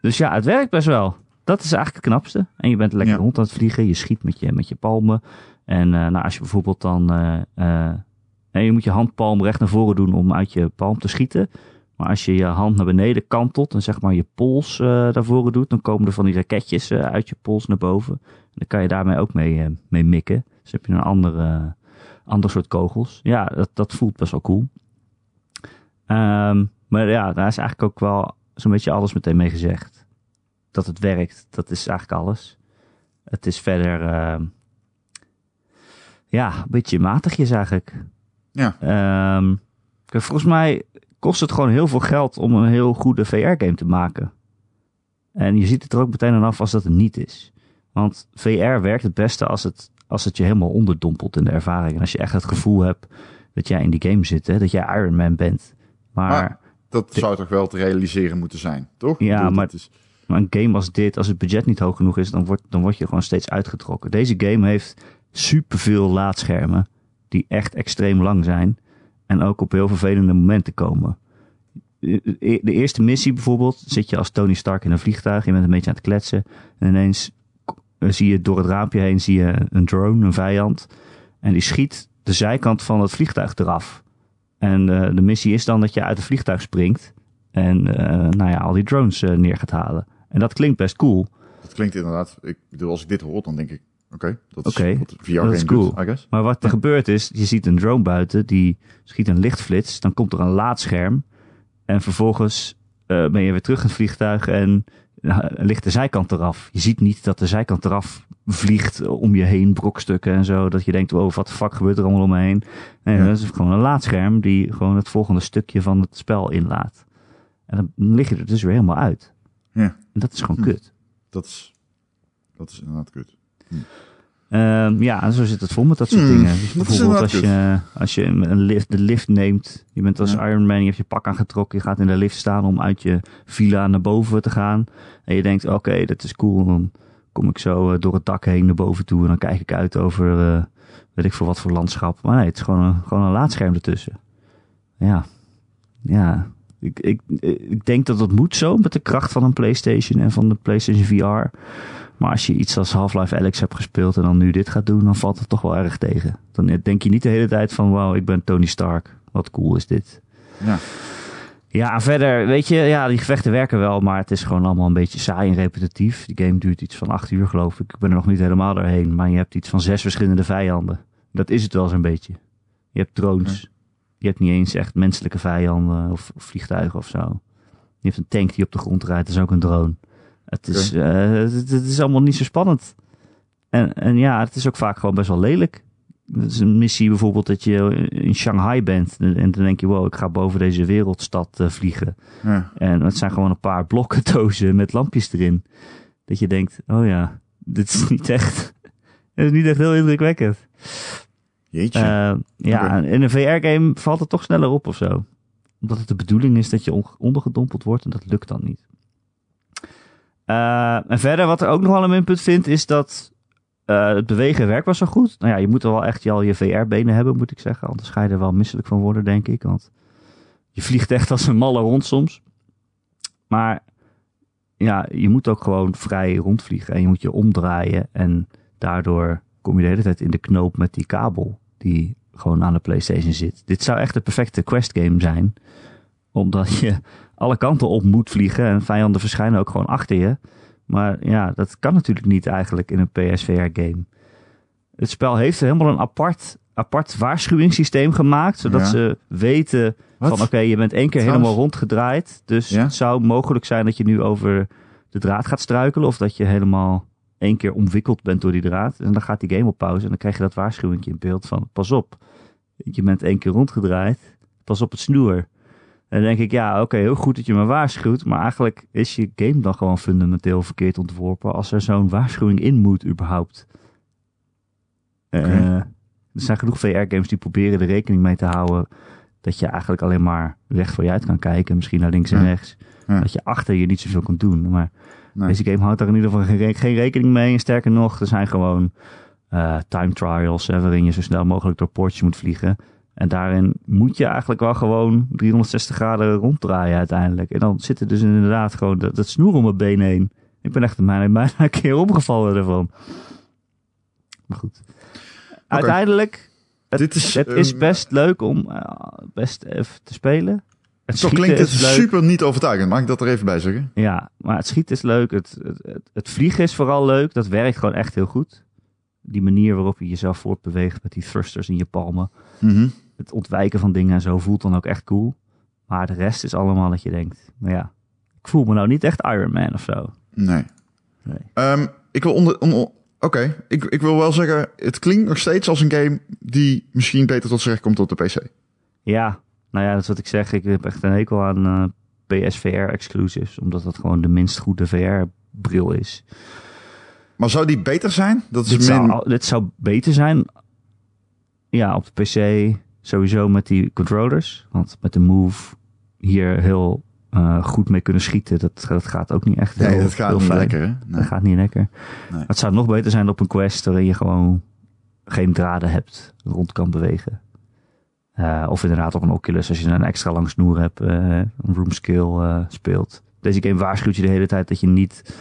dus ja, het werkt best wel. Dat is eigenlijk het knapste. En je bent lekker Ja. rond aan het vliegen. Je schiet met je, met je palmen. En eh, nou, als je bijvoorbeeld dan... eh, eh, je moet je handpalm recht naar voren doen om uit je palm te schieten. Maar als je je hand naar beneden kantelt en zeg maar je pols eh naar voren doet... dan komen er van die raketjes uit je pols naar boven. En dan kan je daarmee ook mee, mee mikken. Dus heb je een andere, ander soort kogels. Ja, dat, dat voelt best wel cool. Ehm, maar ja, daar is eigenlijk ook wel zo'n beetje alles meteen mee gezegd. Dat het werkt, dat is eigenlijk alles. Het is verder, ehm, ja, een beetje matigjes eigenlijk. Ja. Ehm, volgens mij kost het gewoon heel veel geld om een heel goede VR-game te maken. En je ziet het er ook meteen aan af als dat het niet is. Want VR werkt het beste als het, als het je helemaal onderdompelt in de ervaring. En als je echt het gevoel hebt dat jij in die game zit, hè, dat jij Iron Man bent. Maar, Maar- Dat zou toch wel te realiseren moeten zijn, toch? Ja, bedoel, maar- Is... maar een game als dit, als het budget niet hoog genoeg is, dan word, dan word je gewoon steeds uitgetrokken. Deze game heeft superveel laadschermen die echt extreem lang zijn. En ook op heel vervelende momenten komen. De de eerste missie bijvoorbeeld, zit je als Tony Stark in een vliegtuig, je bent een beetje aan het kletsen. En ineens eh, zie je door het raampje heen zie je een drone, een vijand. En die schiet de zijkant van het vliegtuig eraf. En eh, de missie is dan dat je uit het vliegtuig springt. En eh, nou ja, al die drones eh, neer gaat halen. En dat klinkt best cool. Dat klinkt inderdaad... Ik bedoel, als ik dit hoor, dan denk ik... Oké, dat is Oké, wat VR dat doet, cool. I guess. Maar wat er gebeurt is, je ziet een drone buiten, die schiet een lichtflits. Dan komt er een laadscherm. En vervolgens ben je weer terug in het vliegtuig en eh, ligt de zijkant eraf. Je ziet niet dat de zijkant eraf vliegt om je heen, brokstukken en zo. Dat je denkt, wow, wat de fuck gebeurt er allemaal om me heen? Nee, Ja. dat is gewoon een laadscherm die gewoon het volgende stukje van het spel inlaat. En dan lig je er dus weer helemaal uit. Ja. En dat is gewoon Hm. kut. Dat is, dat is inderdaad kut. Ehm, ja, en zo zit het vol met dat soort Hmm, dingen. Dus bijvoorbeeld als je, als je een lift, de lift neemt, je bent als Ja. Iron Man, je hebt je pak aangetrokken, je gaat in de lift staan om uit je villa naar boven te gaan. En je denkt, oké, dat is cool, dan kom ik zo eh, door het dak heen naar boven toe en dan kijk ik uit over, eh, weet ik veel wat voor landschap. Maar nee, het is gewoon een, gewoon een laadscherm ertussen. Ja, ja. Ik, ik, ik denk dat dat moet zo met de kracht van een PlayStation en van de PlayStation VR. Maar als je iets als Half-Life Alyx hebt gespeeld en dan nu dit gaat doen, dan valt het toch wel erg tegen. Dan denk je niet de hele tijd van, wauw, ik ben Tony Stark. Wat cool is dit. Ja. Ja, verder, weet je, ja, die gevechten werken wel, maar het is gewoon allemaal een beetje saai en repetitief. Die game duurt iets van acht uur, geloof ik. Ik ben er nog niet helemaal doorheen, maar je hebt iets van zes verschillende vijanden. Dat is het wel zo'n beetje. Je hebt drones. Je hebt niet eens echt menselijke vijanden of, of vliegtuigen of zo. Je hebt een tank die op de grond rijdt, dat is ook een drone. Het is, eh, het, het is allemaal niet zo spannend. En, en ja, het is ook vaak gewoon best wel lelijk. Het is een missie bijvoorbeeld dat je in Shanghai bent. En dan denk je, wow, ik ga boven deze wereldstad eh, vliegen. Ja. En het zijn gewoon een paar blokken dozen met lampjes erin. Dat je denkt, oh ja, dit is niet echt, dit is niet echt heel indrukwekkend. Jeetje. Eh, ja, in een VR-game valt het toch sneller op of zo. Omdat het de bedoeling is dat je on- ondergedompeld wordt en dat lukt dan niet. Eh, en verder, wat er ook nog wel een minpunt vind, is dat eh, het bewegen werkt wel zo goed. Nou ja, je moet er wel echt al je VR-benen hebben, moet ik zeggen. Anders ga je er wel misselijk van worden, denk ik. Want je vliegt echt als een malle rond soms. Maar ja, je moet ook gewoon vrij rondvliegen. En je moet je omdraaien. En daardoor kom je de hele tijd in de knoop met die kabel die gewoon aan de PlayStation zit. Dit zou echt de perfecte Quest game zijn. Omdat je alle kanten op moet vliegen en vijanden verschijnen ook gewoon achter je. Maar ja, dat kan natuurlijk niet eigenlijk in een PSVR-game. Het spel heeft helemaal een apart, apart waarschuwingssysteem gemaakt, zodat Ja. ze weten Wat? van oké, je bent één keer Trouwens- helemaal rondgedraaid. Dus Ja? het zou mogelijk zijn dat je nu over de draad gaat struikelen of dat je helemaal één keer omwikkeld bent door die draad. En dan gaat die game op pauze en dan krijg je dat waarschuwingje in beeld van pas op, je bent één keer rondgedraaid, pas op het snoer. En dan denk ik, ja, oké, heel goed dat je me waarschuwt. Maar eigenlijk is je game dan gewoon fundamenteel verkeerd ontworpen. Als er zo'n waarschuwing in moet, überhaupt. Eh, er zijn genoeg VR-games die proberen er rekening mee te houden. Dat je eigenlijk alleen maar recht voor je uit kan kijken. Misschien naar links en Ja. rechts. Ja. Dat je achter je niet zoveel kan doen. Maar Nee. deze game houdt daar in ieder geval geen, re- geen rekening mee. En sterker nog, er zijn gewoon eh, time trials. Hè, waarin je zo snel mogelijk door poortjes moet vliegen. En daarin moet je eigenlijk wel gewoon 360 graden ronddraaien uiteindelijk. En dan zit er dus inderdaad gewoon dat, dat snoer om mijn been heen. Ik ben echt bijna, bijna een keer omgevallen ervan. Maar goed. Uiteindelijk, het, Dit is, het is ehm, best leuk om eh, best even te spelen. Het Toch klinkt het super niet overtuigend. Mag ik dat er even bij zeggen? Ja, maar het schieten is leuk. Het, het, het, het vliegen is vooral leuk. Dat werkt gewoon echt heel goed. Die manier waarop je jezelf voortbeweegt met die thrusters in je palmen. Mhm. Het ontwijken van dingen en zo voelt dan ook echt cool. Maar de rest is allemaal dat je denkt, nou ja, ik voel me nou niet echt Iron Man of zo. Nee. Nee. Ehm, ik wil onder... Oké, ik, ik wil wel zeggen, het klinkt nog steeds als een game die misschien beter tot z'n recht komt op de PC. Ja, nou ja, dat is wat ik zeg. Ik heb echt een hekel aan eh, PSVR exclusives. Omdat dat gewoon de minst goede VR-bril is. Maar zou die beter zijn? Dat is Dit min... zou, dit zou beter zijn. Ja, op de PC sowieso met die controllers. Want met de Move hier heel eh, goed mee kunnen schieten. Dat, dat gaat ook niet echt heel, Nee, dat gaat heel niet fijn. lekker, hè? Nee. Dat gaat niet lekker. Nee. Het zou nog beter zijn op een quest waarin je gewoon geen draden hebt, rond kan bewegen. Eh, of inderdaad op een Oculus als je een extra lang snoer hebt, eh, een room skill eh, speelt. Deze game waarschuwt je de hele tijd dat je niet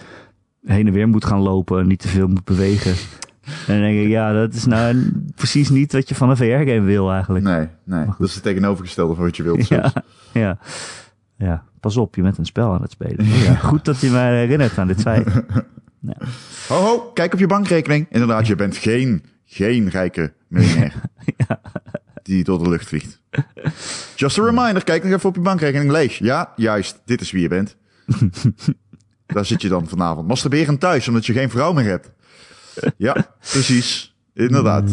heen en weer moet gaan lopen en niet te veel moet bewegen. En dan denk ik, ja, dat is nou precies niet wat je van een VR-game wil eigenlijk. Nee, nee. Dat is het tegenovergestelde van wat je wilt. Ja, ja, ja, pas op, je bent een spel aan het spelen. Ja, goed dat je mij herinnert aan dit feit. Ja. Ho, ho, kijk op je bankrekening. Inderdaad, je bent geen, geen rijke miljonair. Die door de lucht vliegt. Just a reminder, kijk nog even op je bankrekening leeg. Ja, juist, dit is wie je bent. Daar zit je dan vanavond. Masturberen thuis, omdat je geen vrouw meer hebt. Ja, precies. Inderdaad.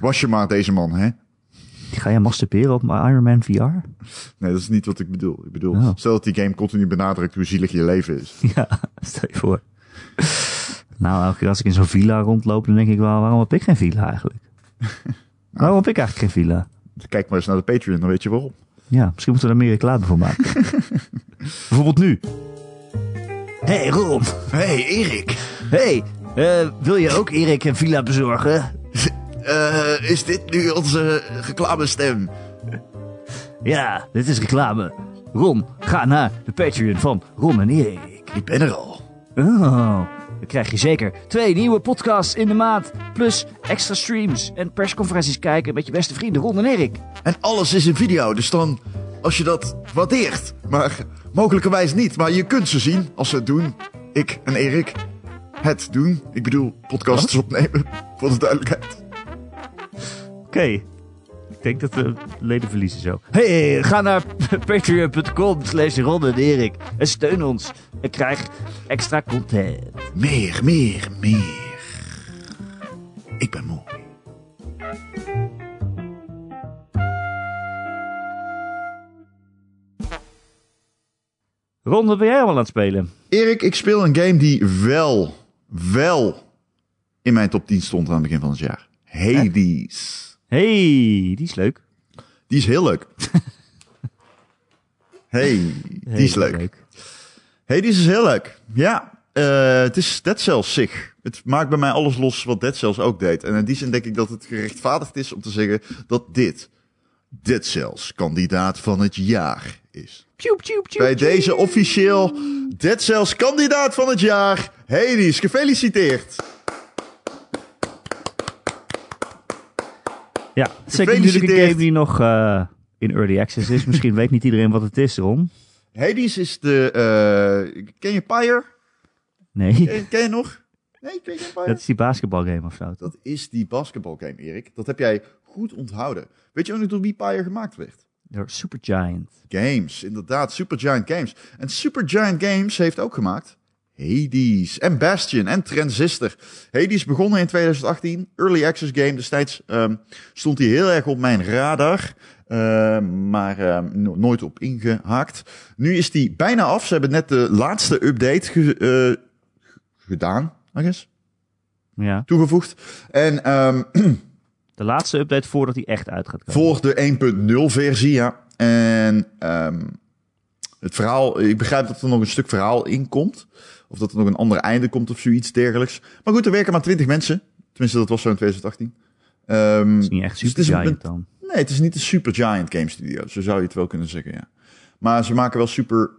Was je maar deze man, hè? Ga jij masturberen op Iron Man VR? Nee, dat is niet wat ik bedoel. Ik bedoel, Oh. stel dat die game continu benadrukt hoe zielig je leven is. Ja, stel je voor. Nou, elke keer als ik in zo'n villa rondloop, dan denk ik wel, waarom heb ik geen villa eigenlijk? Waarom heb ik eigenlijk geen villa? Kijk maar eens naar de Patreon, dan weet je waarom. Ja, misschien moeten we daar meer reclame voor maken. Bijvoorbeeld nu. Hey Ron. hey, Erik. Hey, eh, wil je ook Erik een villa bezorgen? Eh, is dit nu onze reclamestem? Ja, dit is reclame. Ron, ga naar de Patreon van Ron en Erik. Ik ben er al. Oh, dan krijg je zeker twee nieuwe podcasts in de maand. Plus extra streams en persconferenties kijken met je beste vrienden Ron en Erik. En alles is in video, dus dan, als je dat waardeert. Maar mogelijkerwijs niet, maar je kunt ze zien als ze het doen. Ik en Erik. Het doen. Ik bedoel, podcasts opnemen, voor de duidelijkheid. Oké. Ik denk dat we leden verliezen zo. Hey, ga naar patreon.com slash Ron en Erik. En steun ons. En krijg extra content. Meer, meer, meer. Ik ben mooi. Ron, wat ben jij allemaal aan het spelen? Erik, ik speel een game die wel, wel in mijn top 10 stond aan het begin van het jaar. Hades. Hey, die is leuk. Die is heel leuk. hey, die is leuk. Hades is heel leuk. Ja, eh, het is Dead Cells zich. Het maakt bij mij alles los wat Dead Cells ook deed. En in die zin denk ik dat het gerechtvaardigd is om te zeggen dat dit Dead Cells kandidaat van het jaar is. Tjoep, tjoep, tjoep, Bij deze officieel Dead Cells kandidaat van het jaar. Hades, gefeliciteerd. Ja, zeker natuurlijk een game die nog eh, in early access is. Misschien weet niet iedereen wat het is, Ron. Hades is de... eh, ken je Pyre? Nee, Ken, ken je nog? Nee, ken je geen Pyre? dat is die basketbalgame of zo. Dat is die basketbalgame, Erik. Dat heb jij goed onthouden. Weet je ook nog door wie Pyre gemaakt werd? Door Supergiant. Games, inderdaad. Supergiant Games. En Supergiant Games heeft ook gemaakt Hades en Bastion en Transistor. Hades begonnen in 2018. Early Access game. Destijds ehm, stond hij heel erg op mijn radar. ehm, maar ehm, no- nooit op ingehaakt. Nu is die bijna af. Ze hebben net de laatste update ge- eh, gedaan, I guess. Ja. Toegevoegd. En ehm, De laatste update voordat hij echt uit gaat komen. Volg de 1.0 versie, ja. En ehm, het verhaal, ik begrijp dat er nog een stuk verhaal in komt. Of dat er nog een ander einde komt of zoiets dergelijks. Maar goed, er werken maar 20 mensen. Tenminste, dat was zo in 2018. Ehm, Dat is niet echt dus het is een- Supergiant dan. Nee, het is niet een super giant game studio. Zo zou je het wel kunnen zeggen, ja. Maar ze maken wel super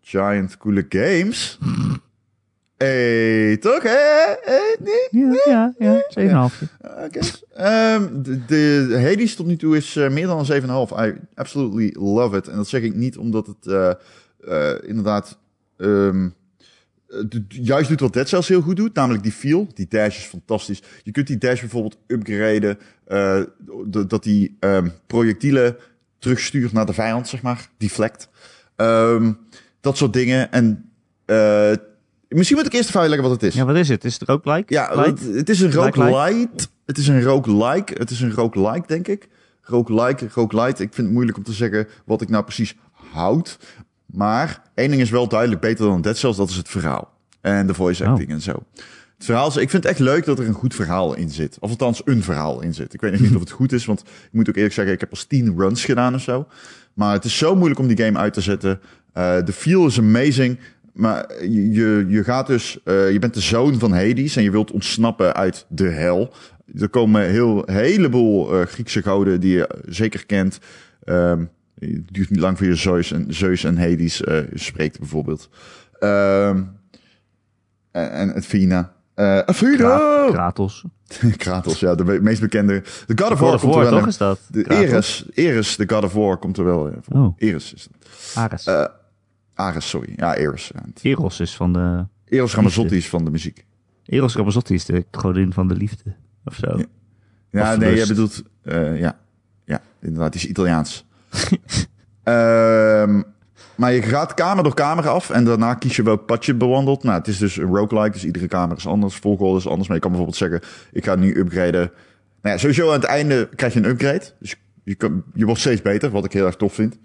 giant coole games. Hey, toch? Hè? Hey, nee? Ja, ja, ja. 7,5. Oké. Ehm, de, de Hades tot nu toe is eh, meer dan een 7,5. I absolutely love it. En dat zeg ik niet omdat het eh, eh, inderdaad ehm, eh, juist doet wat Dead Cells heel goed doet. Namelijk die feel. Die dash is fantastisch. Je kunt die dash bijvoorbeeld upgraden. dat die ehm, projectielen terugstuurt naar de vijand, zeg maar. Deflect. Ehm, dat soort dingen. En eh, misschien moet ik eerst even uitleggen wat het is. Ja, wat is het? Is het ook like? Ja, het, het is een roguelite. Het is een roguelike. Het is een roguelike, denk ik. Roguelike, roguelite. Ik vind het moeilijk om te zeggen wat ik nou precies houd. Maar één ding is wel duidelijk beter dan Dead Cells. Dat is het verhaal. En de voice Oh. acting en zo. Het verhaal is, ik vind het echt leuk dat er een goed verhaal in zit. Of althans, een verhaal in zit. Ik weet nog niet of het goed is, want ik moet ook eerlijk zeggen, ik heb pas 10 runs gedaan of zo. Maar het is zo moeilijk om die game uit te zetten. Eh, de feel is amazing. Maar je, je, gaat dus, eh, je bent de zoon van Hades en je wilt ontsnappen uit de hel. Er komen heel, een heleboel eh, Griekse goden die je zeker kent. Ehm, het duurt niet lang voor je Zeus en, Zeus en Hades eh, spreekt bijvoorbeeld. Ehm, en, en Athena. Athena! Kra- Kratos. Kratos, ja, de me- meest bekende. De God of God War of komt er wel toch is dat? De? Eris, Eris, de God of War komt er wel. Oh. Eris is het. Ares. Ares, sorry. Ja, Eris. Ja. Eros is van de... Eros Ramazzotti is van de muziek. Eros Ramazzotti is de godin van de liefde. Of zo. Ja. Ja, Of nee, jij lust. bedoelt... eh, ja. ja, inderdaad, die is Italiaans. Ehm, maar je gaat kamer door kamer af en daarna kies je welk pad je bewandelt. Nou, het is dus een roguelike, dus iedere kamer is anders, volgorde is anders. Maar je kan bijvoorbeeld zeggen, ik ga nu upgraden. Nou ja, sowieso aan het einde krijg je een upgrade. Dus je, kan, je wordt steeds beter, wat ik heel erg tof vind.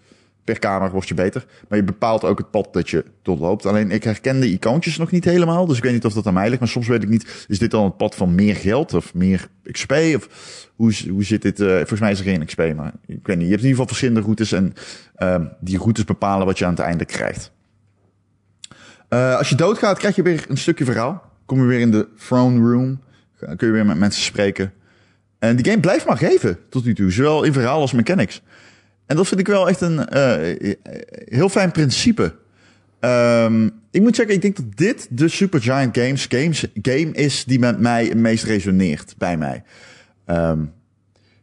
Per kamer word je beter. Maar je bepaalt ook het pad dat je doorloopt. Alleen ik herken de icoontjes nog niet helemaal. Dus ik weet niet of dat aan mij ligt. Maar soms weet ik niet, is dit dan het pad van meer geld of meer XP? Of hoe, hoe zit dit? eh, volgens mij is er geen XP, maar ik weet niet. Je hebt in ieder geval verschillende routes. En ehm, die routes bepalen wat je aan het einde krijgt. Eh, als je doodgaat, krijg je weer een stukje verhaal. Kom je weer in de throne room. Kun je weer met mensen spreken. En die game blijft maar geven tot nu toe. Zowel in verhaal als mechanics. En dat vind ik wel echt een eh, heel fijn principe. Ehm, ik moet zeggen, ik denk dat dit de Supergiant Games, games game is die met mij het meest resoneert bij mij. Ehm,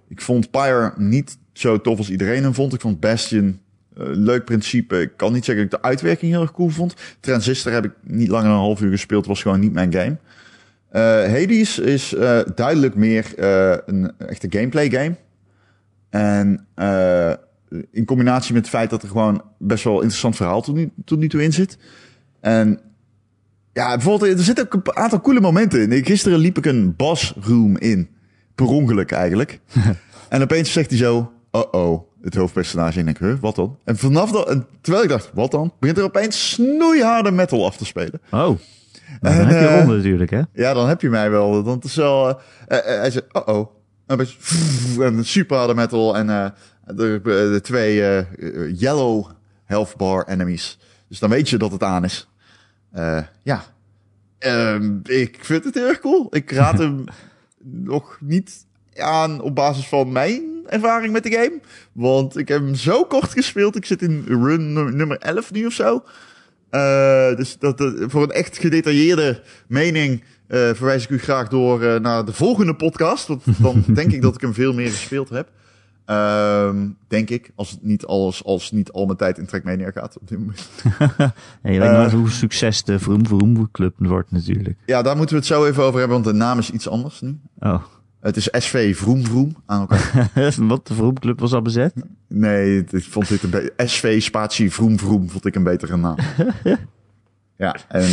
ik vond Pyre niet zo tof als iedereen hem vond. Ik vond Bastion eh, leuk principe. Ik kan niet zeggen dat ik de uitwerking heel erg cool vond. Transistor heb ik niet langer dan een half uur gespeeld. was gewoon niet mijn game. Eh, Hades is eh, duidelijk meer eh, een echte gameplay game. En eh, in combinatie met het feit dat er gewoon best wel interessant verhaal tot nu, tot nu toe in zit. En ja, bijvoorbeeld, er zitten ook een aantal coole momenten in. Gisteren liep ik een boss room in. Per ongeluk eigenlijk. en opeens zegt hij zo, uh-oh, het hoofdpersonage. En ik denk, huh, wat dan? En vanaf dat, en terwijl ik dacht, wat dan? Begint er opeens snoeiharde metal af te spelen. Oh. Nou, dan En, heb je eh, ronde natuurlijk, hè? Ja, dan heb je mij wel. Het is wel... eh, eh, eh, hij zegt. En opeens, en een super harde metal. En eh, de, de twee eh, eh, yellow health bar enemies. Dus dan weet je dat het aan is. Eh, ja. Ehm, ik vind het heel erg cool. Ik raad hem nog niet aan op basis van mijn ervaring met de game. Want ik heb hem zo kort gespeeld. Ik zit in run nu- nummer 11 nu of zo. Eh, dus dat, dat- voor een echt gedetailleerde mening eh, verwijs ik u graag door eh, naar de volgende podcast. Want dan denk ik dat ik hem veel meer gespeeld heb. Ehm, denk ik. Als het niet, alles, als niet al mijn tijd in Trackmania gaat op dit moment. Ja, je weet Eh. hoe succes de Vroom Vroom Club wordt natuurlijk. Ja, daar moeten we het zo even over hebben, want de naam is iets anders nu. Oh, Het is SV Vroom Vroom aan elkaar. wat de Vroom Club was al bezet? nee, ik vond dit een be- SV spatie Vroom Vroom vond ik een betere naam. ja, en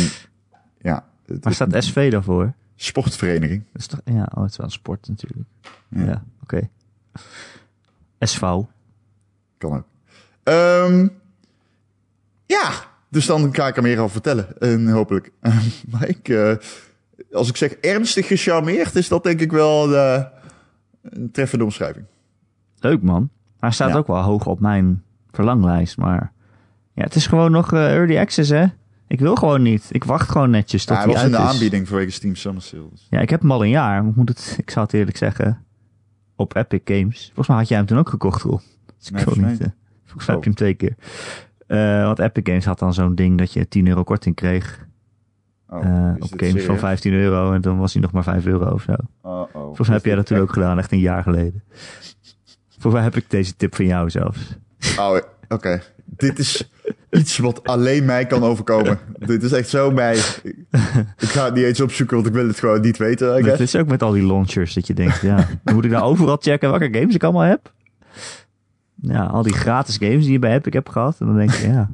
ja. het- Waar staat SV dan voor? Sportvereniging. Is toch, ja, oh, het is wel een sport natuurlijk. Ja. Ja, oké. SV. Kan ook. Ehm, ja, dus dan ga ik er meer over vertellen. En hopelijk. maar ik, eh, als ik zeg ernstig gecharmeerd, is dat denk ik wel de, een treffende omschrijving. Leuk man. Hij staat Ja. ook wel hoog op mijn verlanglijst, maar ja, het is gewoon nog eh, early access hè. Ik wil gewoon niet. Ik wacht gewoon netjes tot Ja, hij was in de is. aanbieding vanwege Steam Summer Sale. dus- Ja, ik heb hem al een jaar. Ik, moet het, ik zou het eerlijk zeggen. Op Epic Games. Volgens mij had jij hem toen ook gekocht, Roel. Dus ik Nee, volgens niet. eh, volgens mij Oh. heb je hem twee keer. Eh, want Epic Games had dan zo'n ding dat je 10 euro korting kreeg. Oh, eh, op games van serieus? 15 euro. En dan was hij nog maar 5 euro of zo. Oh, oh. Volgens mij heb jij dat toen ook gedaan, echt een jaar geleden. Volgens mij heb ik deze tip van jou zelfs. Oh, oké. Dit is iets wat alleen mij kan overkomen. Dit is echt zo mij. Ik ga het niet eens opzoeken, want ik wil het gewoon niet weten. Het is ook met al die launchers dat je denkt, ja, moet ik nou overal checken welke games ik allemaal heb? Ja, al die gratis games die je bij Epic hebt gehad. En dan denk je, ja.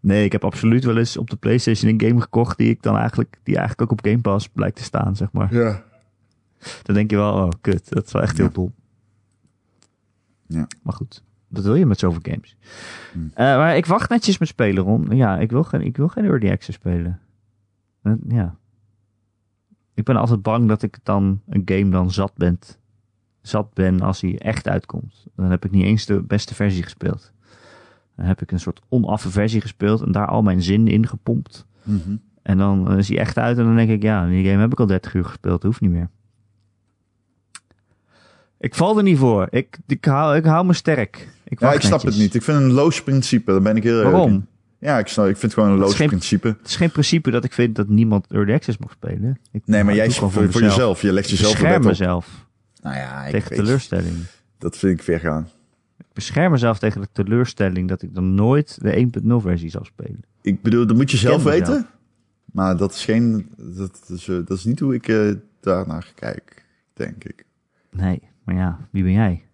Nee, ik heb absoluut wel eens op de PlayStation een game gekocht die ik dan eigenlijk, die eigenlijk ook op Game Pass blijkt te staan, zeg maar. Ja. Dan denk je wel, oh kut, dat is wel echt heel dom. Ja. Maar goed, dat wil je met zoveel games. Hmm. Eh, maar ik wacht netjes met spelen, Ron. Ja, ik wil geen, ik wil geen Early Access spelen. Ja. Ik ben altijd bang dat ik dan een game dan zat ben, zat ben als hij echt uitkomt. Dan heb ik niet eens de beste versie gespeeld. Dan heb ik een soort onaffe versie gespeeld en daar al mijn zin in gepompt. Mhm. En dan is hij echt uit en dan denk ik, ja, die game heb ik al 30 uur gespeeld, dat hoeft niet meer. Ik val er niet voor. Ik, ik, hou, ik hou me sterk. Ik, Ja, ik snap netjes. het niet. Ik vind een loos principe. Daar ben ik heel erg Waarom? Ja, ik, snap, ik vind het gewoon een loos principe. Het is geen principe dat ik vind dat niemand Early Access mag spelen. Ik, Nee, maar jij voor, voor, jezelf. Je legt Ik jezelf bescherm mezelf Nou ja, ik tegen weet- teleurstelling. Dat vind ik ver gaan. Ik bescherm mezelf tegen de teleurstelling dat ik dan nooit de 1.0 versie zal spelen. Ik bedoel, dat moet je zelf mezelf. weten. Maar dat is geen... Dat is, eh, dat is niet hoe ik eh daarnaar kijk, denk ik. Nee, maar ja, wie ben jij?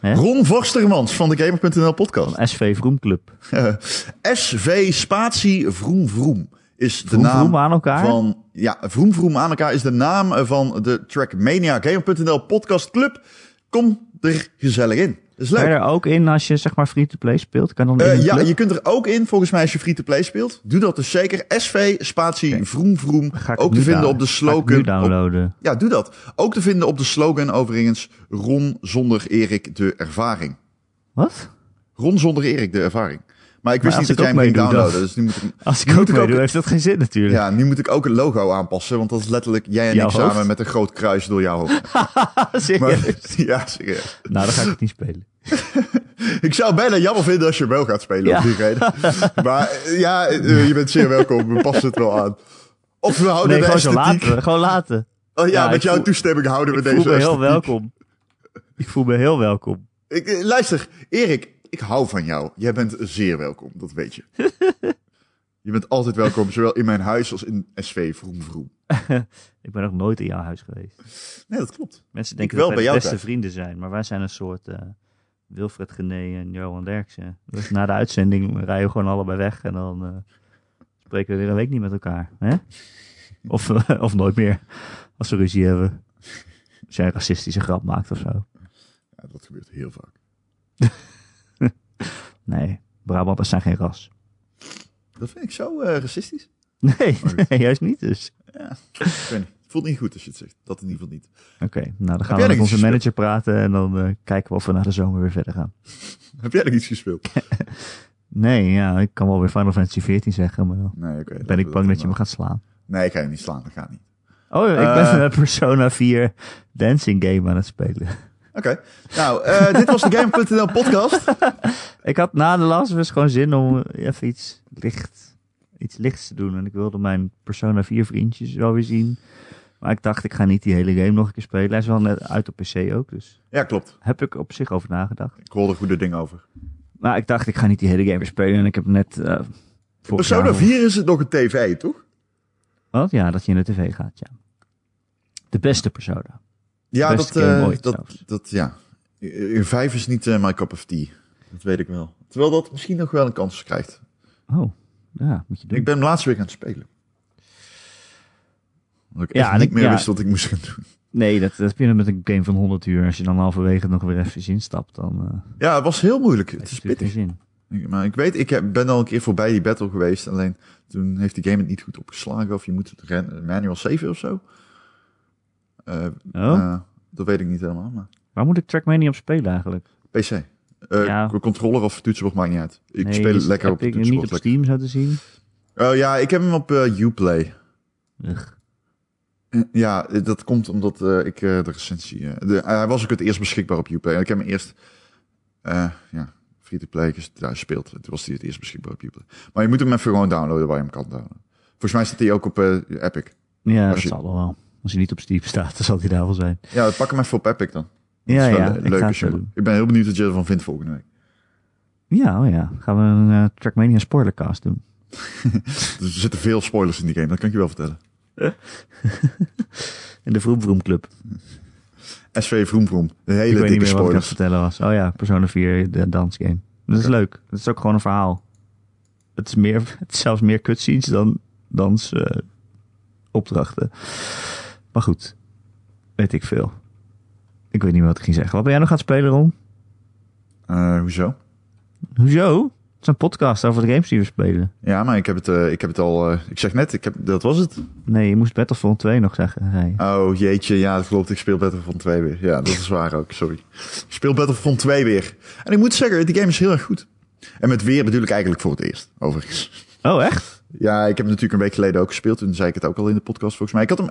Ron Vorstermans van de Gamer.nl podcast. Van SV Vroom Club. SV Spatie Vroom Vroom is de Vroom naam Vroom aan elkaar? van... Ja, Vroom Vroom aan elkaar is de naam van de Trackmania Gamer.nl podcast club. Kom er gezellig in. Dat is Kan je leuk. er ook in als je zeg maar free-to-play speelt? Kan dan Eh, ja, je kunt er ook in, volgens mij, als je free-to-play speelt. Doe dat dus zeker. SV Spatie Oké. Vroom Vroom. Ga ik Ook te vinden op de ga ik slogan. downloaden. Ja, doe dat. Ook te vinden op de slogan overigens. Ron zonder Erik de ervaring. Wat? Ron zonder Erik de ervaring. Maar ik wist niet dat ik jij hem ging downloaden. Dus nu moet ik, Als ik Nu ook moet ik ook- meedoe, heeft dat geen zin natuurlijk. ja, nu moet ik ook het logo aanpassen. Want dat is letterlijk jij en Jouw ik samen met een groot kruis door jouw hoofd. Maar, ja, serieus. Nou, dan ga ik het niet spelen. Ik zou bijna jammer vinden als je wel gaat spelen Ja. om die reden. Maar ja, eh, je bent zeer welkom. We passen het wel aan. Of we houden Nee, de gewoon laten. Gewoon laten. Oh ja, Ja, met ik jouw voel- toestemming houden we Ik deze voel me heel welkom. Ik voel me heel welkom. Ik, eh, luister, Erik, ik hou van jou. Jij bent zeer welkom, dat weet je. je bent altijd welkom, zowel in mijn huis als in SV Vroom Vroom. Ik ben nog nooit in jouw huis geweest. Nee, dat klopt. Mensen denken wel dat wij bij de beste vrienden zijn, maar wij zijn een soort eh, Wilfred Gené en Johan Derksen. Dus na de uitzending rijden we gewoon allebei weg en dan eh, spreken we weer een week niet met elkaar. Hè? Of, eh, of nooit meer, als we ruzie hebben. Als jij een racistische grap maakt of zo. Ja, dat gebeurt heel vaak. Nee, Brabanters zijn geen ras. Dat vind ik zo eh, racistisch. Nee, nee, juist niet dus. Ja, ik weet niet. Het voelt niet goed als je het zegt. Dat in ieder geval niet. Oké, nou dan gaan we met onze gespeeld? manager praten en dan eh, kijken we of we na de zomer weer verder gaan. Heb jij nog iets gespeeld? Nee, ja, ik kan wel weer Final Fantasy 14 zeggen, maar dan Nee, ben ik bang dat je me gaat slaan. Nee, ik ga je niet slaan. Dat gaat niet. Oh, ik Eh. ben een Persona 4 dancing game aan het spelen. Oké. Nou, eh, dit was de Game.nl podcast. Ik had na de Last Us gewoon zin om even iets licht, iets lichts te doen. En ik wilde mijn Persona 4 vriendjes wel weer zien. Maar ik dacht, ik ga niet die hele game nog een keer spelen. Hij is wel net uit op PC ook, dus Ja, klopt. heb ik op zich over nagedacht. Ik hoorde goede dingen over. Maar ik dacht, ik ga niet die hele game weer spelen. En ik heb net... eh Persona jaar- 4 is het nog een tv, toch? Wat? Ja, dat je in de tv gaat, ja. De beste Persona. Ja, dat, game eh, ooit dat, dat, ja. Eh, Vijf is niet eh, my cup of tea. Dat weet ik wel. Terwijl dat misschien nog wel een kans krijgt. Oh, ja, moet je doen. Ik ben hem laatst weer gaan spelen. Omdat ik Ja, echt en niet ik- meer ja. wist wat ik moest gaan doen. Nee, dat, dat je met een game van 100 uur. Als je dan halverwege nog weer even instapt, dan eh Ja, het was heel moeilijk. Het is pittig. Maar ik weet, ik heb, ben al een keer voorbij die battle geweest. Alleen toen heeft die game het niet goed opgeslagen. Of je moet het manual saven of zo. Oh, eh, dat weet ik niet helemaal. Maar waar moet ik Trackmania op spelen eigenlijk? PC. Eh Ja. Controller of toetsenbord maakt niet uit. Ik Nee, speel is- lekker heb op de ik hem niet toetsenbord. op Steam zo te zien. Oh ja, ik heb hem op eh, Uplay. Ugh. Ja, dat komt omdat ik de recensie... de, hij was ook het eerst beschikbaar op Uplay. Ik heb hem eerst... ja, free-to-play dus daar speelt. Toen was hij het eerst beschikbaar op Uplay. Maar je moet hem even gewoon downloaden waar je hem kan downloaden. Volgens mij staat hij ook op Epic. Ja, dat je- zal wel. Als hij niet op Steam staat, dan zal hij daar wel zijn. Ja, pak hem even op Epic dan. Dat Ja, ja, le- ik leuk ga als het je- zo doen. Ik ben heel benieuwd wat je ervan vindt volgende week. Ja, oh ja. Gaan we een eh, Trackmania spoilercast doen. Dus er zitten veel spoilers in die game, dat kan ik je wel vertellen. In de Vroom Vroom Club. SV Vroom Vroom. De ik hele weet niet dikke wat ik het spoilers. vertellen was. Oh ja, Persona 4, de dansgame. Dat is leuk. Het is ook gewoon een verhaal. Het is, meer, het is zelfs meer cutscenes dan dans eh, opdrachten. Maar goed, weet ik veel. Ik weet niet meer wat ik ging zeggen. Wat ben jij nog aan het spelen, Ron? Eh, hoezo? Hoezo? Het is een podcast over de games die we spelen. Ja, maar ik heb het, eh, ik heb het al... eh, ik zeg net, ik heb, dat was het. Nee, je moest Battlefront 2 nog zeggen. Oh jeetje, ja, dat klopt. Ik speel Battlefront 2 weer. Ja, dat is waar ook, sorry. Ik speel Battlefront 2 weer. En ik moet zeggen, die game is heel erg goed. En met weer bedoel ik eigenlijk voor het eerst, overigens. Oh, echt? Ja, ik heb hem natuurlijk een week geleden ook gespeeld. Toen zei ik het ook al in de podcast volgens mij. Ik had hem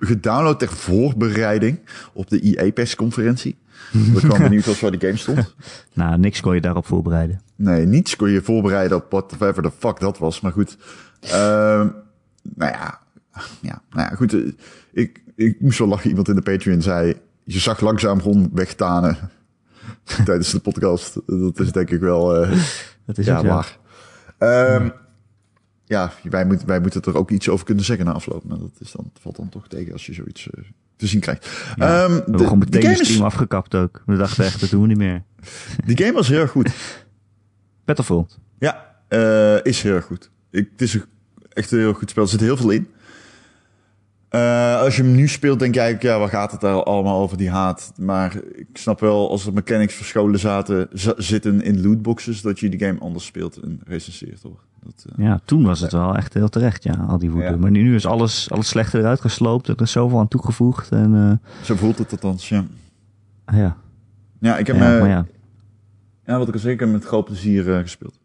gedownload ter voorbereiding op de EA-persconferentie. Ik gewoon benieuwd als waar die game stond. Nou, niks kon je daarop voorbereiden. Nee, niets kon je voorbereiden op whatever the fuck dat was. Maar goed. Ehm nou ja. Ja, nou ja, goed. eh, Ik, ik moest wel lachen. Iemand in de Patreon zei... Je zag langzaam Ron wegtanen tijdens de podcast. Dat is denk ik wel... eh, Dat is ja, waar. Ehm, ja, wij, moet, wij moeten er ook iets over kunnen zeggen na afloop. Maar dat is dan, valt dan toch tegen als je zoiets eh, te zien krijgt. Ja, We hebben de, gewoon meteen de, is, afgekapt ook. We dachten echt, dat doen we niet meer. die game was heel erg goed. Battlefront. Ja, eh, is heel erg goed. Ik, het is een- echt een heel goed spel. Er zit heel veel in. Eh, als je hem nu speelt, denk je eigenlijk, ja, waar gaat het daar allemaal over, die haat? Maar ik snap wel, als er mechanics verscholen zaten, za- zitten in lootboxes, dat je die game anders speelt en recenseert, hoor. Dat, eh, Ja, toen was het wel echt heel terecht, ja, al die woede. Ja. Maar nu, is alles, alles slechte eruit gesloopt. Er is zoveel aan toegevoegd. En, eh, Zo voelt het althans, ja. ah ja. Ja, ik heb ja, eh, maar ja. Ja, wat ik al zei, ik heb met groot plezier gespeeld.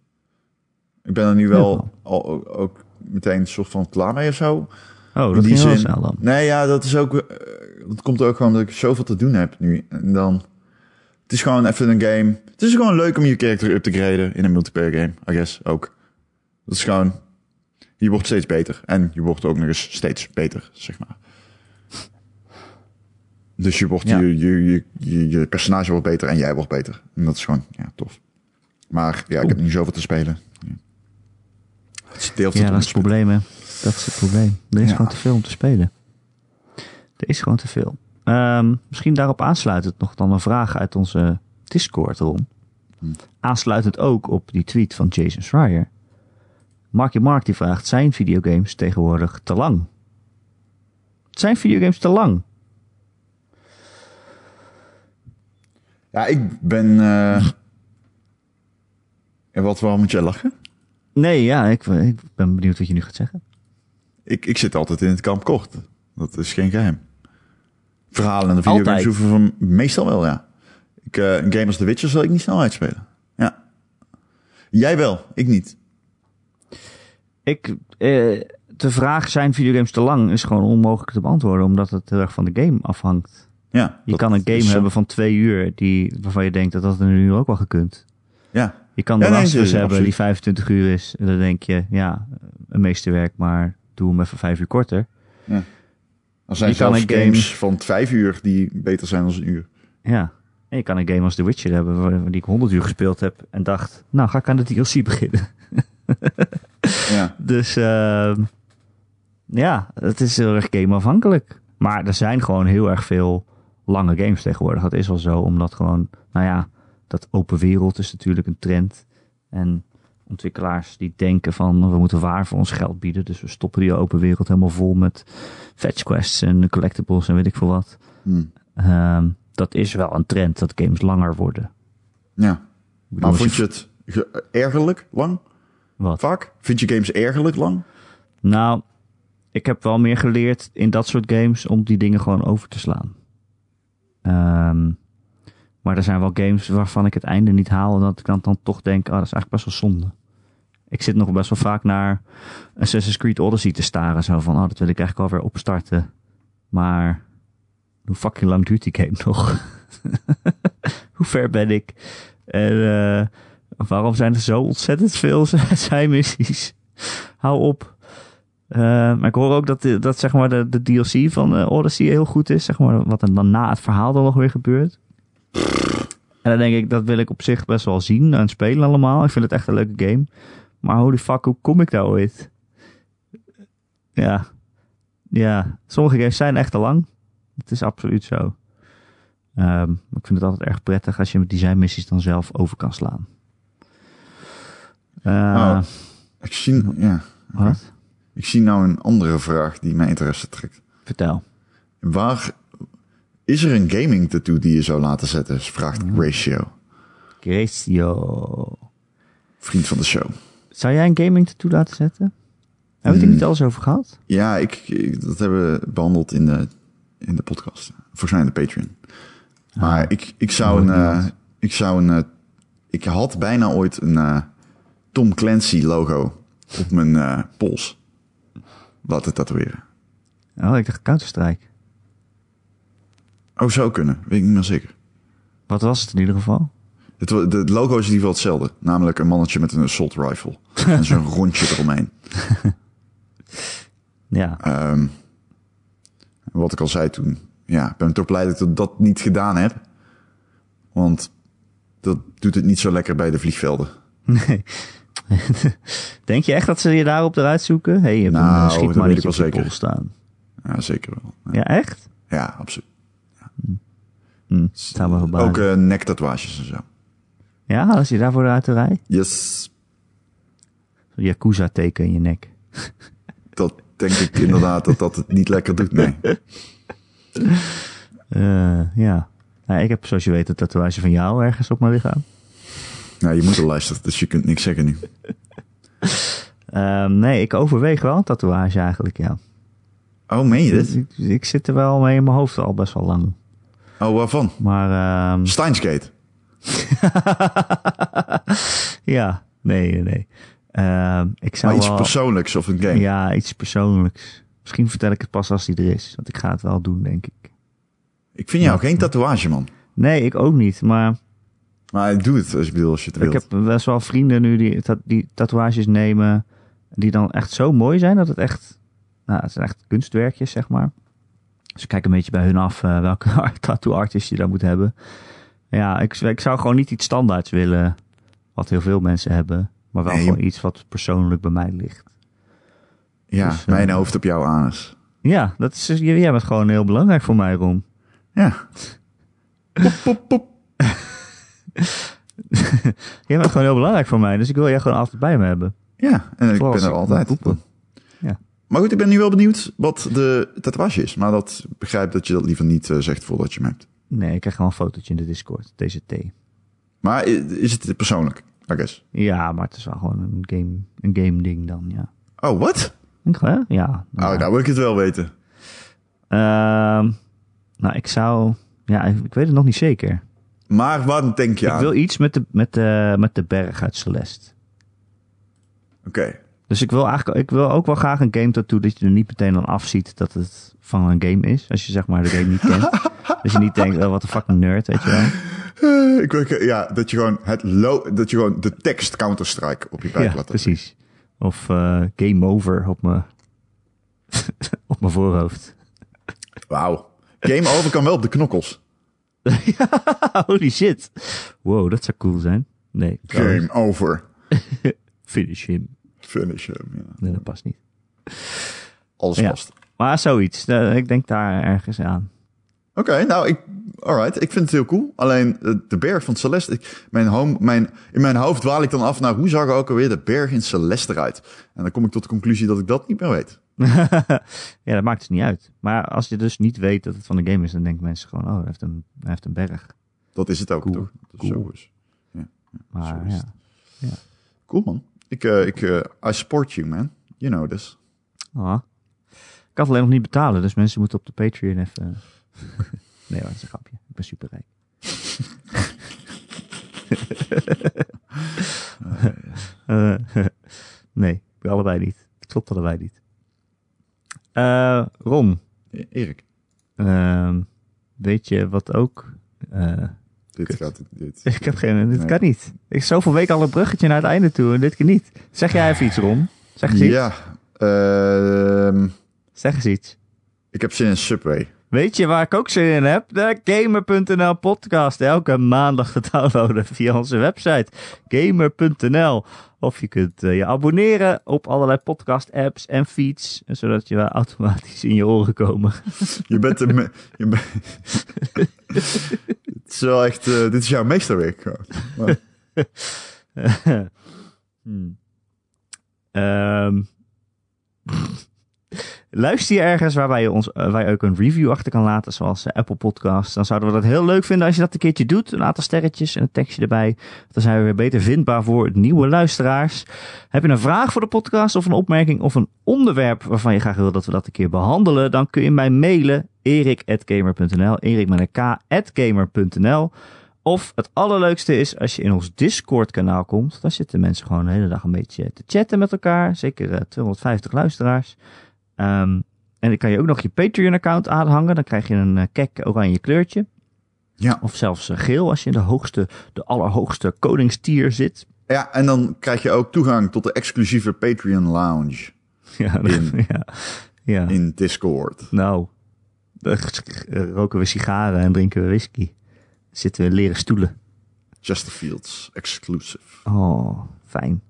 Ik ben er nu wel Ja. al, ook, ook meteen een soort van klaar mee of zo. Oh, dat wel zin- snel dan. Nee, ja, dat is ook. dat komt ook gewoon omdat ik zoveel te doen heb nu. En dan. Het is gewoon even een game. Het is gewoon leuk om je character up te graden in een multiplayer game, I guess ook. Dat is gewoon. Je wordt steeds beter. En je wordt ook nog eens steeds beter, zeg maar. Dus je, wordt, Ja. je, je, je, je, je personage wordt beter en jij wordt beter. En dat is gewoon, ja, tof. Maar ja, ik heb nu zoveel te spelen. Ja. Het is deel van Ja, het dat is het probleem, hè. Dat is het probleem. Er is Ja. gewoon te veel om te spelen. Er is gewoon te veel. Ehm, misschien daarop aansluitend nog dan een vraag uit onze Discord, Ron. Hm. Aansluitend ook op die tweet van Jason Schreier. Marky Mark die vraagt, zijn videogames tegenwoordig te lang? Zijn videogames te lang? Ja, ik ben. eh En wat, waarom moet jij lachen? Nee, ja, ik, ik ben benieuwd wat je nu gaat zeggen. Ik, ik zit altijd in het kamp kort. Dat is geen geheim. Verhalen en de videogames hoeven van meestal wel, ja. Ik, eh, een game als The Witcher zal ik niet snel uitspelen. Ja. Jij wel, ik niet. Ik, eh, de vraag, zijn videogames te lang, is gewoon onmogelijk te beantwoorden, omdat het heel erg van de game afhangt. Ja, Je kan een game hebben van twee uur, die, waarvan je denkt dat dat er nu ook wel gekund. Ja, Je kan Ja, de nee, zeker, hebben absoluut. die 25 uur is. En dan denk je, ja, een meesterwerk, maar doe hem even vijf uur korter. Ja. Er zijn Je kan zelfs een game- games van vijf uur die beter zijn dan een uur. Ja. En je kan een game als The Witcher hebben, die ik 100 uur gespeeld heb. En dacht, nou ga ik aan de DLC beginnen. Dus ehm, ja, het is heel erg gameafhankelijk. Maar er zijn gewoon heel erg veel lange games tegenwoordig. Dat is wel zo, omdat gewoon, nou ja, dat open wereld is natuurlijk een trend. En ontwikkelaars die denken van, we moeten waar voor ons geld bieden. Dus we stoppen die open wereld helemaal vol met fetch quests en collectibles en weet ik veel wat. Hm. Ehm, dat is wel een trend, dat games langer worden. ja. Maar vond je het ge- ergerlijk lang? Wat? Vaak? Vind je games ergerlijk lang? Nou, ik heb wel meer geleerd in dat soort games om die dingen gewoon over te slaan. Ehm, maar er zijn wel games waarvan ik het einde niet haal en dat ik dan, dan toch denk, ah, dat is eigenlijk best wel zonde. Ik zit nog best wel vaak naar Assassin's Creed Odyssey te staren. Zo van, oh, dat wil ik eigenlijk alweer opstarten. Maar hoe fucking lang duurt die game nog? hoe ver ben ik? En eh, waarom zijn er zo ontzettend veel zijmissies? Hou op. Eh, maar ik hoor ook dat, dat zeg maar de, DLC van eh, Odyssey heel goed is. Zeg maar, wat er dan na het verhaal dan nog weer gebeurt. En dan denk ik, dat wil ik op zich best wel zien en spelen allemaal. Ik vind het echt een leuke game. Maar holy fuck, hoe kom ik daar ooit? Ja. Ja, sommige games zijn echt te lang. Het is absoluut zo. Ehm, ik vind het altijd erg prettig als je met designmissies dan zelf over kan slaan. Eh, Oh. Ik zie, ja. Wat? ik zie nou een andere vraag die mijn interesse trekt. Vertel. Waar is er een gaming tattoo die je zou laten zetten? Vraagt Ratio, Gracio. vriend van de show. Zou jij een gaming tattoo laten zetten? Hebben we het er Hmm. niet alles over gehad? Ja, ik, ik- dat hebben we behandeld in de, in de podcast. Volgens mij in de Patreon. Maar ik, ik zou een, eh, ik zou een, eh, ik had bijna ooit een Tom Clancy logo op mijn eh, pols laten tatoeëren. Oh, ik dacht Counter-Strike. Oh, zou kunnen. Weet ik niet meer zeker. Wat was het in ieder geval? Het logo is in ieder geval hetzelfde. Namelijk een mannetje met een assault rifle. en zo'n rondje eromheen. Ja, Ehm, wat ik al zei toen. Ja, ik ben toch blij dat ik dat niet gedaan heb. Want dat doet het niet zo lekker bij de vliegvelden. nee. Denk je echt dat ze je daarop eruit zoeken? Hé, hey, je hebt Nou, een schietmannetje op zeker. staan. Ja, zeker wel. Ja, Ja, echt? ja absoluut. Hm, zou me verbazen. Ook eh nektatoeages en zo. Ja, als je daarvoor uit de rij? Yes, Yakuza-teken in je nek. dat denk ik inderdaad dat dat het niet lekker doet. Nee. Eh, ja. Nou, ik heb, zoals je weet, een tatoeage van jou ergens op mijn lichaam. Nou, je moet er luisteren, dus je kunt niks zeggen nu. Ehm, nee, ik overweeg wel een tatoeage eigenlijk, ja. Oh, meen je dit? Ik, ik zit er wel mee in mijn hoofd al best wel lang. Oh, waarvan? Maar ehm, Steins Gate. ja, nee, nee. Ehm, ik zou Maar iets wel, persoonlijks of een game. Ja, iets persoonlijks. Misschien vertel ik het pas als die er is. Want ik ga het wel doen, denk ik. Ik vind jou geen tatoeage, man. Nee, ik ook niet. Maar Maar doe het, als je, bedoel, als je het ik wilt. heb best wel vrienden nu die, die tatoeages nemen. Die dan echt zo mooi zijn dat het echt... Nou, het zijn echt kunstwerkjes, zeg maar. Dus ik kijk een beetje bij hun af eh, welke tattoo artist je daar moet hebben. Ja, ik, ik zou gewoon niet iets standaards willen. Wat heel veel mensen hebben. Maar wel Nee, gewoon iets wat persoonlijk bij mij ligt. Ja, dus, eh, mijn hoofd op jouw anus. Ja, dat is, jij jij bent gewoon heel belangrijk voor mij, Rom. Ja. Pop, pop, pop. Jij bent gewoon heel belangrijk voor mij, dus ik wil jij gewoon altijd bij me hebben. Ja, en ik ben er altijd. poepen. Ja. Maar goed, ik ben nu wel benieuwd wat de tatoeage is. Maar dat begrijp dat je dat liever niet eh, zegt voordat je hem hebt. Nee, ik krijg gewoon een fotootje in de Discord, TZT. Maar i- is het persoonlijk? I guess. Ja, maar het is wel gewoon een game, een game ding dan, ja. Oh, wat? Hè? Ja. Oh, nou wil ik het wel weten. Ehm, nou, ik zou... Ja, ik, ik weet het nog niet zeker. Maar wat denk je Ik aan? wil iets met de, met, de, met de berg uit Celeste. Oké. Dus ik wil eigenlijk ik wil ook wel graag een game tattoo dat je er niet meteen dan afziet dat het van een game is. Als je zeg maar de game niet kent. dus je niet denkt, oh, wat een fucking nerd, weet je wel. Eh, ik wil, ja, dat je gewoon het dat je gewoon de tekst Counter-Strike op je buik Ja, laat. precies. Of eh, game over op mijn op mijn voorhoofd. Wauw. Game over kan wel op de knokkels. Holy shit. Wow, dat zou cool zijn. Nee. Game over. Finish him. Finish hem. Ja. Nee, dat past niet. Alles Ja. past. Maar zoiets. Ik denk daar ergens aan. Oké, nou, ik, alright. Ik vind het heel cool. Alleen eh, de berg van Celeste. Ik, mijn home, mijn, in mijn hoofd dwaal ik dan af naar hoe zag ook alweer de berg in Celeste eruit. En dan kom ik tot de conclusie dat ik dat niet meer weet. ja, dat maakt dus niet uit. Maar als je dus niet weet dat het van de game is, dan denken mensen gewoon, oh, hij heeft een, hij heeft een berg. Dat is het ook, Cool. toch? Dat is Cool. zo is. Maar Zo is ja. Cool, man. Ik, eh, ik, eh, I support you, man. You know this. Ah. Ik kan het alleen nog niet betalen, dus mensen moeten op de Patreon even... nee, dat is een grapje. Ik ben super rijk. Eh, nee, we allebei niet. Het klopt allebei niet. Eh, Ron, E- Erik, ehm, weet je wat ook... eh, dit gaat... Dit. ik heb geen... Dit Nee. kan niet. Ik zoveel weken al een bruggetje naar het einde toe en dit keer niet. Zeg jij even iets, Ron? Zeg eens iets. Ja, ehm, Zeg eens iets. ik heb zin in Subway. Weet je waar ik ook zin in heb? De Gamer.nl podcast. Elke maandag te downloaden via onze website Gamer.nl. Of je kunt eh, je abonneren op allerlei podcast apps en feeds. Zodat je wel automatisch in je oren komen. Je bent een... me- je Het is wel echt... eh, dit is jouw meesterwerk. Maar- Hmm. Ehm. Luister je ergens waarbij je ons eh, waar ook een review achter kan laten, zoals eh, Apple Podcasts, dan zouden we dat heel leuk vinden als je dat een keertje doet. Een aantal sterretjes en een tekstje erbij. Dan zijn we weer beter vindbaar voor nieuwe luisteraars. Heb je een vraag voor de podcast of een opmerking of een onderwerp waarvan je graag wil dat we dat een keer behandelen, dan kun je mij mailen erik.gamer.nl, erik met een. Of het allerleukste is als je in ons Discord kanaal komt. Dan zitten mensen gewoon de hele dag een beetje te chatten met elkaar. Zeker eh, 250 luisteraars. Ehm, en dan kan je ook nog je Patreon account aanhangen. Dan krijg je een eh, kek oranje kleurtje. Ja. Of zelfs eh, geel als je in de hoogste, de allerhoogste koningstier zit. Ja, en dan krijg je ook toegang tot de exclusieve Patreon Lounge Ja, In. ja, ja. in Discord. nou. Dan roken we sigaren en drinken we whisky. Zitten we in leren stoelen. Chesterfields exclusive. Oh, fijn.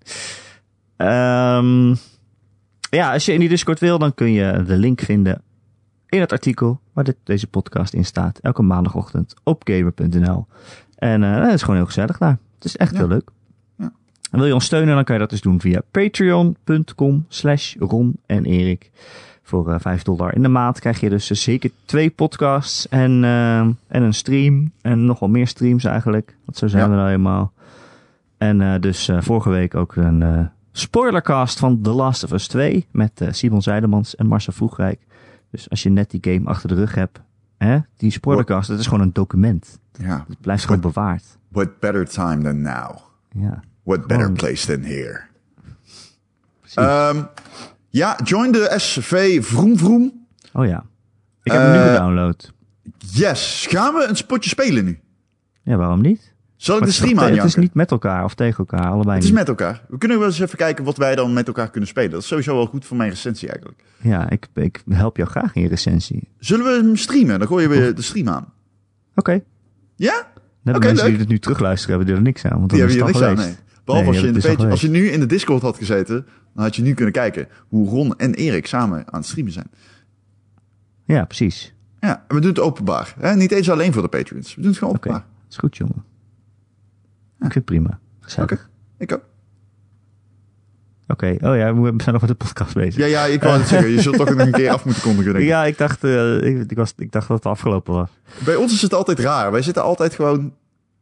Ehm, ja, als je in die Discord wil, dan kun je de link vinden in het artikel waar dit, deze podcast in staat. Elke maandagochtend op gamer.nl. En eh dat is gewoon heel gezellig daar. Het is echt Ja. heel leuk. Ja. En wil je ons steunen, dan kan je dat dus doen via patreon.com slash Ron en Erik. Voor eh 5 dollar in de maand krijg je dus eh, zeker twee podcasts en, en een stream. En nog wel meer streams eigenlijk. Want zo zijn Ja. we nou eenmaal. En dus vorige week ook een spoilercast van The Last of Us 2. Met eh, Simon Zijdemans en Marcel Vroegrijk. Dus als je net die game achter de rug hebt. Hè, die spoilercast, dat is gewoon een document. Ja. Het blijft gewoon bewaard. What better time than now? Ja, What better Gewoon- place than here? Ehm, ja, join de SV Vroom Vroom. oh ja. Ik heb hem nu eh, gedownload. Yes. Gaan we een spotje spelen nu? Ja, waarom niet? Zal ik Maar de stream toch- Het is niet met elkaar of tegen elkaar, allebei Het is niet. met elkaar. We kunnen wel eens even kijken wat wij dan met elkaar kunnen spelen. Dat is sowieso wel goed voor mijn recensie eigenlijk. Ja, ik, ik help jou graag in je recensie. Zullen we hem streamen? Dan gooien we de stream aan. Oké. Ja? Dan hebben Oké, mensen leuk. die het nu terugluisteren, hebben er niks aan. Want Die is hebben al niks aan, nee. Behalve Nee, als, je in de page, als je nu in de Discord had gezeten, dan had je nu kunnen kijken hoe Ron en Erik samen aan het streamen zijn. Ja, precies. Ja, en we doen het openbaar. Hè? Niet eens alleen voor de patrons. We doen het gewoon openbaar. is goed, jongen. Ik vind het prima. Oké, ik ook. Oké, oh ja, we zijn nog met de podcast bezig. Ja, ja, ik wou het zeggen. Je zult toch nog een keer af moeten kondigen. denk ik. Ja, ik dacht, eh, ik, ik, was, ik dacht dat het afgelopen was. Bij ons is het altijd raar. Wij zitten altijd gewoon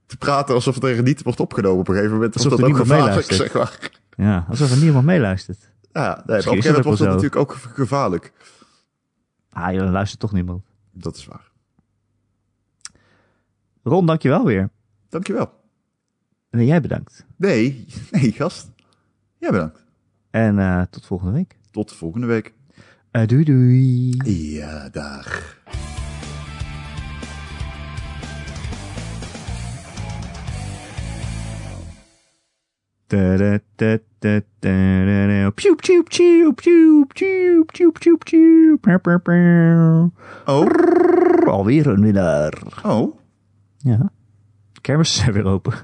te praten alsof er niet wordt opgenomen op een gegeven moment. Alsof Alsof er niemand gevaarlijk zeg meeluistert. maar. Ja, alsof er niemand meeluistert. Ja, nee, op een gegeven dat moment wordt dat natuurlijk ook gevaarlijk. Ah, er luistert toch niemand. Dat is waar. Ron, dankjewel weer. Dankjewel. En jij bedankt. Nee, nee, gast. Jij bedankt. En eh, tot volgende week. Tot de volgende week. Eh, doei doei. Ja, dag. Oh, Alweer een winnaar. oh. Ja. Kermis zijn weer open.